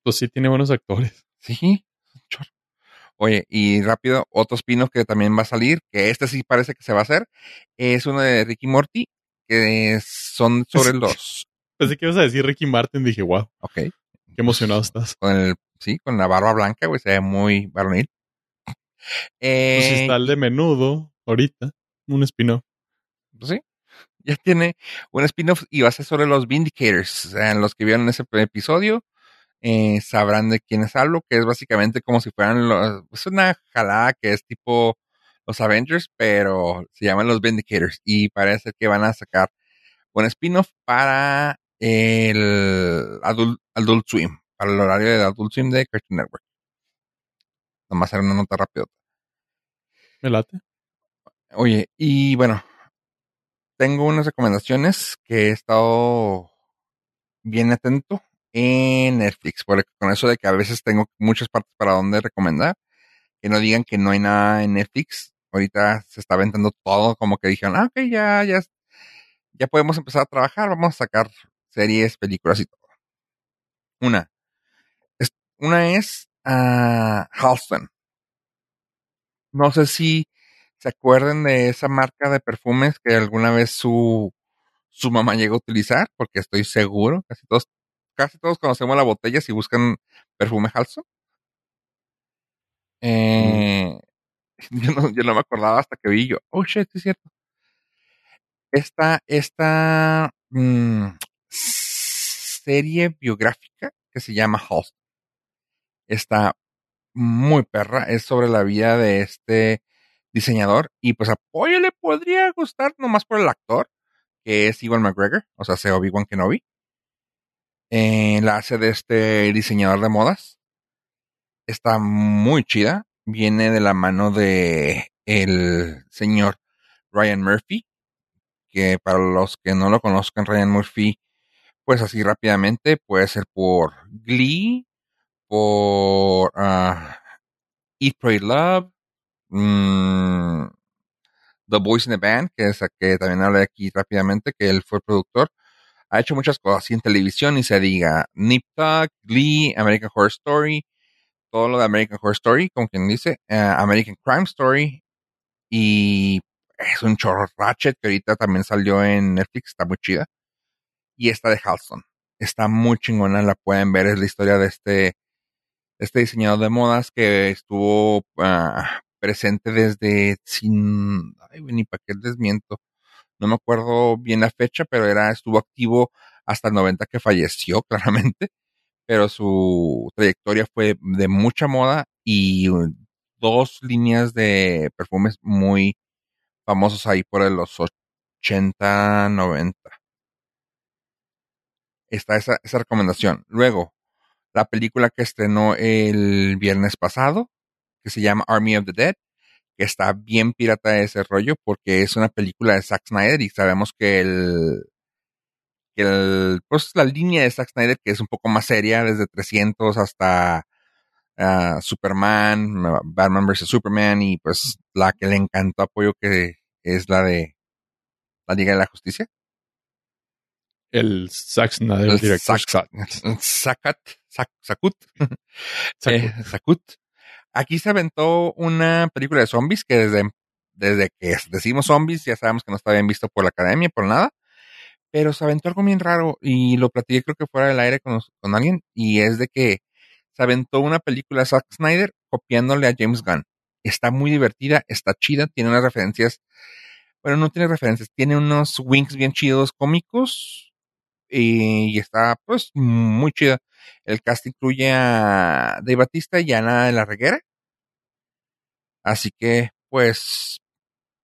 pues sí tiene buenos actores. Sí. Oye, y rápido, otro spin-off que también va a salir, que este sí parece que se va a hacer, es uno de Ricky Morty, que son sobre los... <laughs> Pensé que ibas a decir Ricky Martin. Dije, wow, Ok. qué emocionado estás. Con el, sí, con la barba blanca, güey, se ve muy varonil. Pues Eh, está el de menudo ahorita, un spin-off. pues sí, ya tiene un spin-off y va a ser sobre los Vindicators. O sea, los que vieron ese episodio eh, sabrán de quiénes hablo, que es básicamente como si fueran los, es una jalada que es tipo los Avengers, pero se llaman los Vindicators y parece que van a sacar un spin-off para el Adult, Adult Swim, para el horario de Adult Swim de Cartoon Network. Nomás era una nota rápida. Me late. Oye, y bueno, tengo unas recomendaciones que he estado bien atento en Netflix, porque con eso de que a veces tengo muchas partes para donde recomendar, que no digan que no hay nada en Netflix. Ahorita se está aventando todo, como que dijeron, ah, ok, ya, ya, ya podemos empezar a trabajar, vamos a sacar series, películas y todo. Una, es, una es uh, Halston. No sé si se acuerden de esa marca de perfumes que alguna vez su, su mamá llegó a utilizar, porque estoy seguro, casi todos, casi todos conocemos la botella si buscan perfume Halston. Eh, mm. <laughs> yo, no, yo, no, me acordaba hasta que vi yo, oh shit, es cierto. Esta, esta mmm, serie biográfica que se llama Halston está muy perra, es sobre la vida de este diseñador y pues apoyo le podría gustar nomás por el actor, que es Iwan McGregor, o sea, sea Obi-Wan Kenobi. Eh, la hace de este diseñador de modas. Está muy chida. Viene de la mano de el señor Ryan Murphy, que para los que no lo conozcan, Ryan Murphy, pues así rápidamente, puede ser por Glee, por uh, Eat, Pray, Love, mmm, The Boys in the Band, que es que también hablé aquí rápidamente, que él fue productor. Ha hecho muchas cosas así en televisión y se diga Nip Tuck, Glee, American Horror Story, todo lo de American Horror Story, como quien dice, uh, American Crime Story y es un chorro Ratchet que ahorita también salió en Netflix, está muy chida. Y esta de Halston, está muy chingona, la pueden ver, es la historia de este, este diseñador de modas que estuvo uh, presente desde sin, ay, ni para qué desmiento, no me acuerdo bien la fecha, pero era, estuvo activo hasta el 90 que falleció, <laughs> claramente, pero su trayectoria fue de mucha moda y dos líneas de perfumes muy famosos ahí por los 80, 90. Está esa, esa recomendación. Luego, la película que estrenó el viernes pasado, que se llama Army of the Dead, está bien pirata de ese rollo porque es una película de Zack Snyder y sabemos que el, que el pues la línea de Zack Snyder que es un poco más seria desde 300 hasta uh, Superman, Batman vs Superman y pues la que le encantó apoyo que es la de la Liga de la Justicia. El Zack Snyder, el director. Zack, Zack, eh, Sakut. Aquí se aventó una película de zombies que desde, desde que decimos zombies ya sabemos que no está bien visto por la academia, por nada. Pero se aventó algo bien raro y lo platiqué creo que fuera del aire con, con alguien y es de que se aventó una película de Zack Snyder copiándole a James Gunn. Está muy divertida, está chida, tiene unas referencias, bueno, no tiene referencias, tiene unos winks bien chidos cómicos y, y está pues muy chida. El cast incluye a Dave Batista y a Ana de la Reguera. Así que, pues,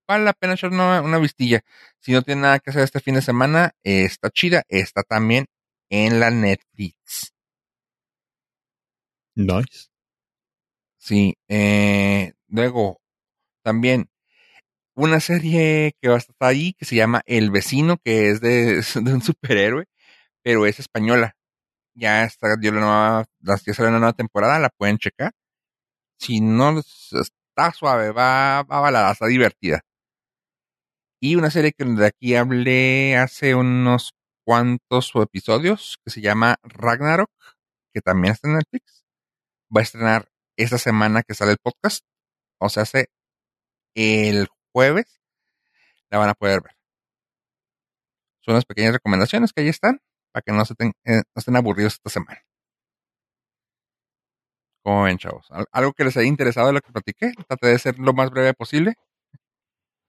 vale la pena echar una, una, vistilla. Si no tiene nada que hacer este fin de semana, está chida. Está también en la Netflix. Nice. Sí, eh, luego, también una serie que va a estar ahí que se llama El Vecino, que es de, <laughs> de un superhéroe, pero es española. Ya está, dio la nueva, una nueva temporada, la pueden checar. Si no, está suave, va, va balada, está divertida. Y una serie que de aquí hablé hace unos cuantos episodios, que se llama Ragnarok, que también está en Netflix. Va a estrenar esta semana que sale el podcast. O sea, hace el jueves. La van a poder ver. Son unas pequeñas recomendaciones que ahí están para que no, se ten, eh, no estén aburridos esta semana. ¿Cómo ven, chavos? ¿Al- ¿Algo que les haya interesado de lo que platiqué? Traté de ser lo más breve posible.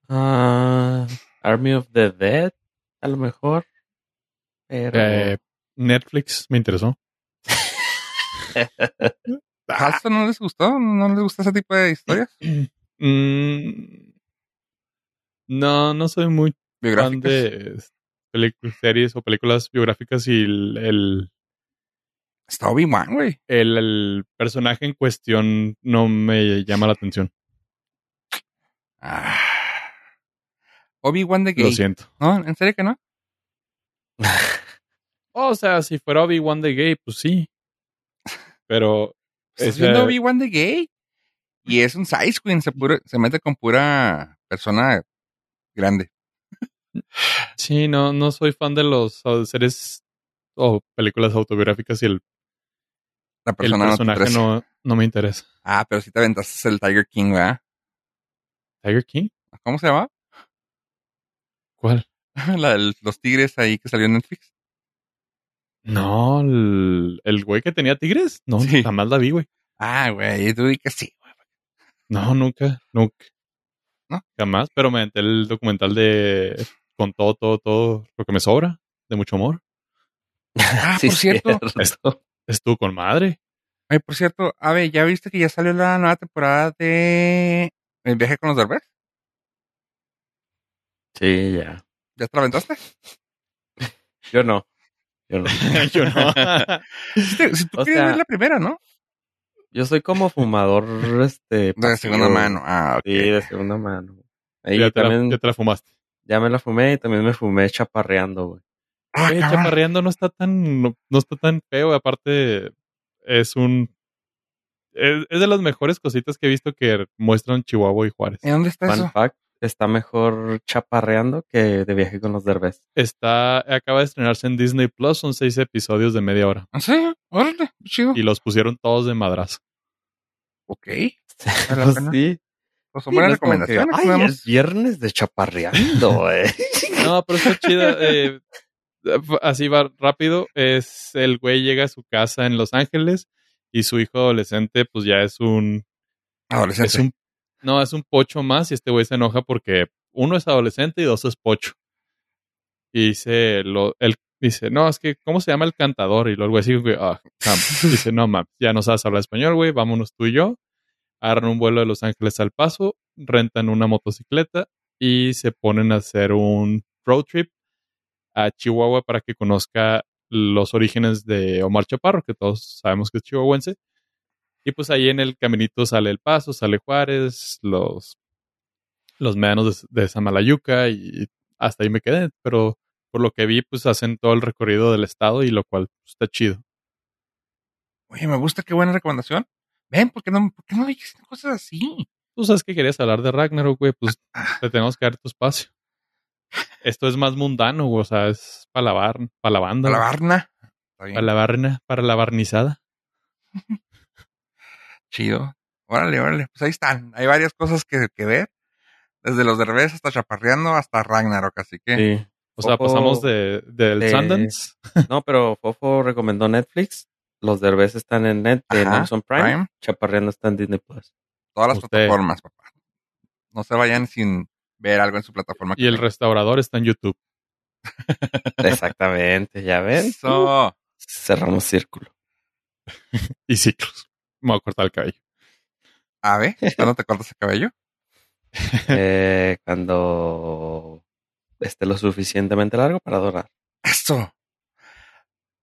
Ah, Army of the Dead, a lo mejor. Pero. Eh, Netflix me interesó. <laughs> ¿A no les gustó? ¿No les gusta ese tipo de historias <clears throat> Mm, no, no soy muy fan de series o películas biográficas y el, el, Está Obi-Wan, güey. el- el personaje en cuestión no me llama la atención. Ah. Obi-Wan de Lo gay. siento. ¿No? ¿En serio que no? <laughs> O sea, si fuera Obi-Wan de gay, pues sí. Pero ¿Estás ese- viendo Obi-Wan de gay? Y es un size queen. Se, pura- se mete con pura persona grande. Sí, no, no soy fan de los series o películas autobiográficas y el, La el persona personaje no, no me interesa. Ah, pero si te aventaste el Tiger King, ¿verdad? ¿Tiger King? ¿Cómo se llama? ¿Cuál? <laughs> La de los tigres ahí que salió en Netflix. No, el, el güey que tenía tigres. No, Sí. jamás la vi, güey. Ah, güey, tú di que sí. güey. No, nunca, nunca. ¿No? Jamás, pero me aventé el documental de con todo, todo, todo lo que me sobra, de mucho amor. <laughs> Ah, Sí, por cierto. cierto. Estuvo con madre. Ay, por cierto, a ver, ¿ya viste que ya salió la nueva temporada de El viaje con los Derbez? Sí, ya. ¿Ya te la aventaste? <laughs> Yo no. Yo no. <laughs> Yo no. Si, te- si tú O sea, ver la primera, ¿no? Yo soy como fumador, este. De segunda mano. Ah, ok. Sí, de segunda mano. Ahí ya, te la, también, ya te la fumaste. Ya me la fumé y también me fumé chaparreando, güey. Ah, chaparreando no está tan, no, no está tan feo. Aparte, es un. Es, es de las mejores cositas que he visto que muestran Chihuahua y Juárez. ¿En dónde está Fun eso? fact, está mejor chaparreando que de viaje con los derbez. Está, acaba de estrenarse en Disney Plus, son seis episodios de media hora. ¿En serio? Órale, chido. Y los pusieron todos de madrazo. Ok. <laughs> Pues sí. Pues son Sí, buenas no es como que, recomendaciones. Ay, es viernes de chaparreando, güey. <laughs> No, pero está chida. eh, así va rápido. Es el güey llega a su casa en Los Ángeles y su hijo adolescente, pues ya es un. Adolescente. Es un no, es un pocho más y este güey se enoja porque uno es adolescente y dos es pocho. Y dice, lo, él dice, no, es que, ¿cómo se llama el cantador? Y luego el güey sigue, güey, ah, cam. dice, no, mames, ya no sabes hablar español, güey, vámonos tú y yo. Agarran un vuelo de Los Ángeles al Paso, rentan una motocicleta y se ponen a hacer un road trip a Chihuahua para que conozca los orígenes de Omar Chaparro, que todos sabemos que es chihuahuense. Y pues ahí en el caminito sale El Paso, sale Juárez, los, los de, de Samalayuca y hasta ahí me quedé. Pero por lo que vi, pues hacen todo el recorrido del estado y lo cual pues, está chido. Oye, me gusta, qué buena recomendación. Ven, ¿por qué no, por qué no dijiste cosas así? Tú sabes que querías hablar de Ragnarok, güey, pues te tenemos que dar tu espacio. Esto es más mundano, güey, o sea, es para la, bar, para la banda. Para la barna. Para la barna, para la barnizada. <laughs> Chido. Órale, órale. Pues ahí están. Hay varias cosas que, que ver. Desde los derbés hasta chaparreando hasta Ragnarok. Así que Sí. O sea, pasamos de, del de- Sundance. No, pero Fofo recomendó Netflix. Los derbez están en Net, en Amazon Prime. Prime. Chaparreando está en Disney Plus. todas las Usted. plataformas, papá. No se vayan sin ver algo en su plataforma. Y el restaurador está en YouTube. <laughs> Exactamente, ¿ya ven? Eso. Cerramos círculo. <laughs> Y ciclos. Me voy a cortar el cabello. A ver, <laughs> ¿cuándo te cortas el cabello? Eh, cuando esté lo suficientemente largo para dorar. Eso.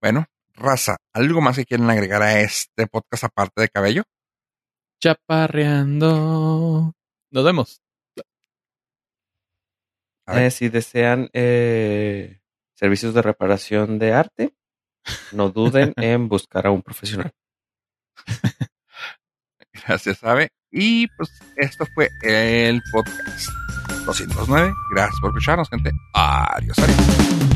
Bueno, raza, ¿algo más que quieren agregar a este podcast aparte de cabello? Chaparreando. Nos vemos. Eh, si desean eh, servicios de reparación de arte, no duden <laughs> en buscar a un profesional. Gracias, Ave. Y pues esto fue el podcast 209. Gracias por escucharnos, gente. Adiós, adiós.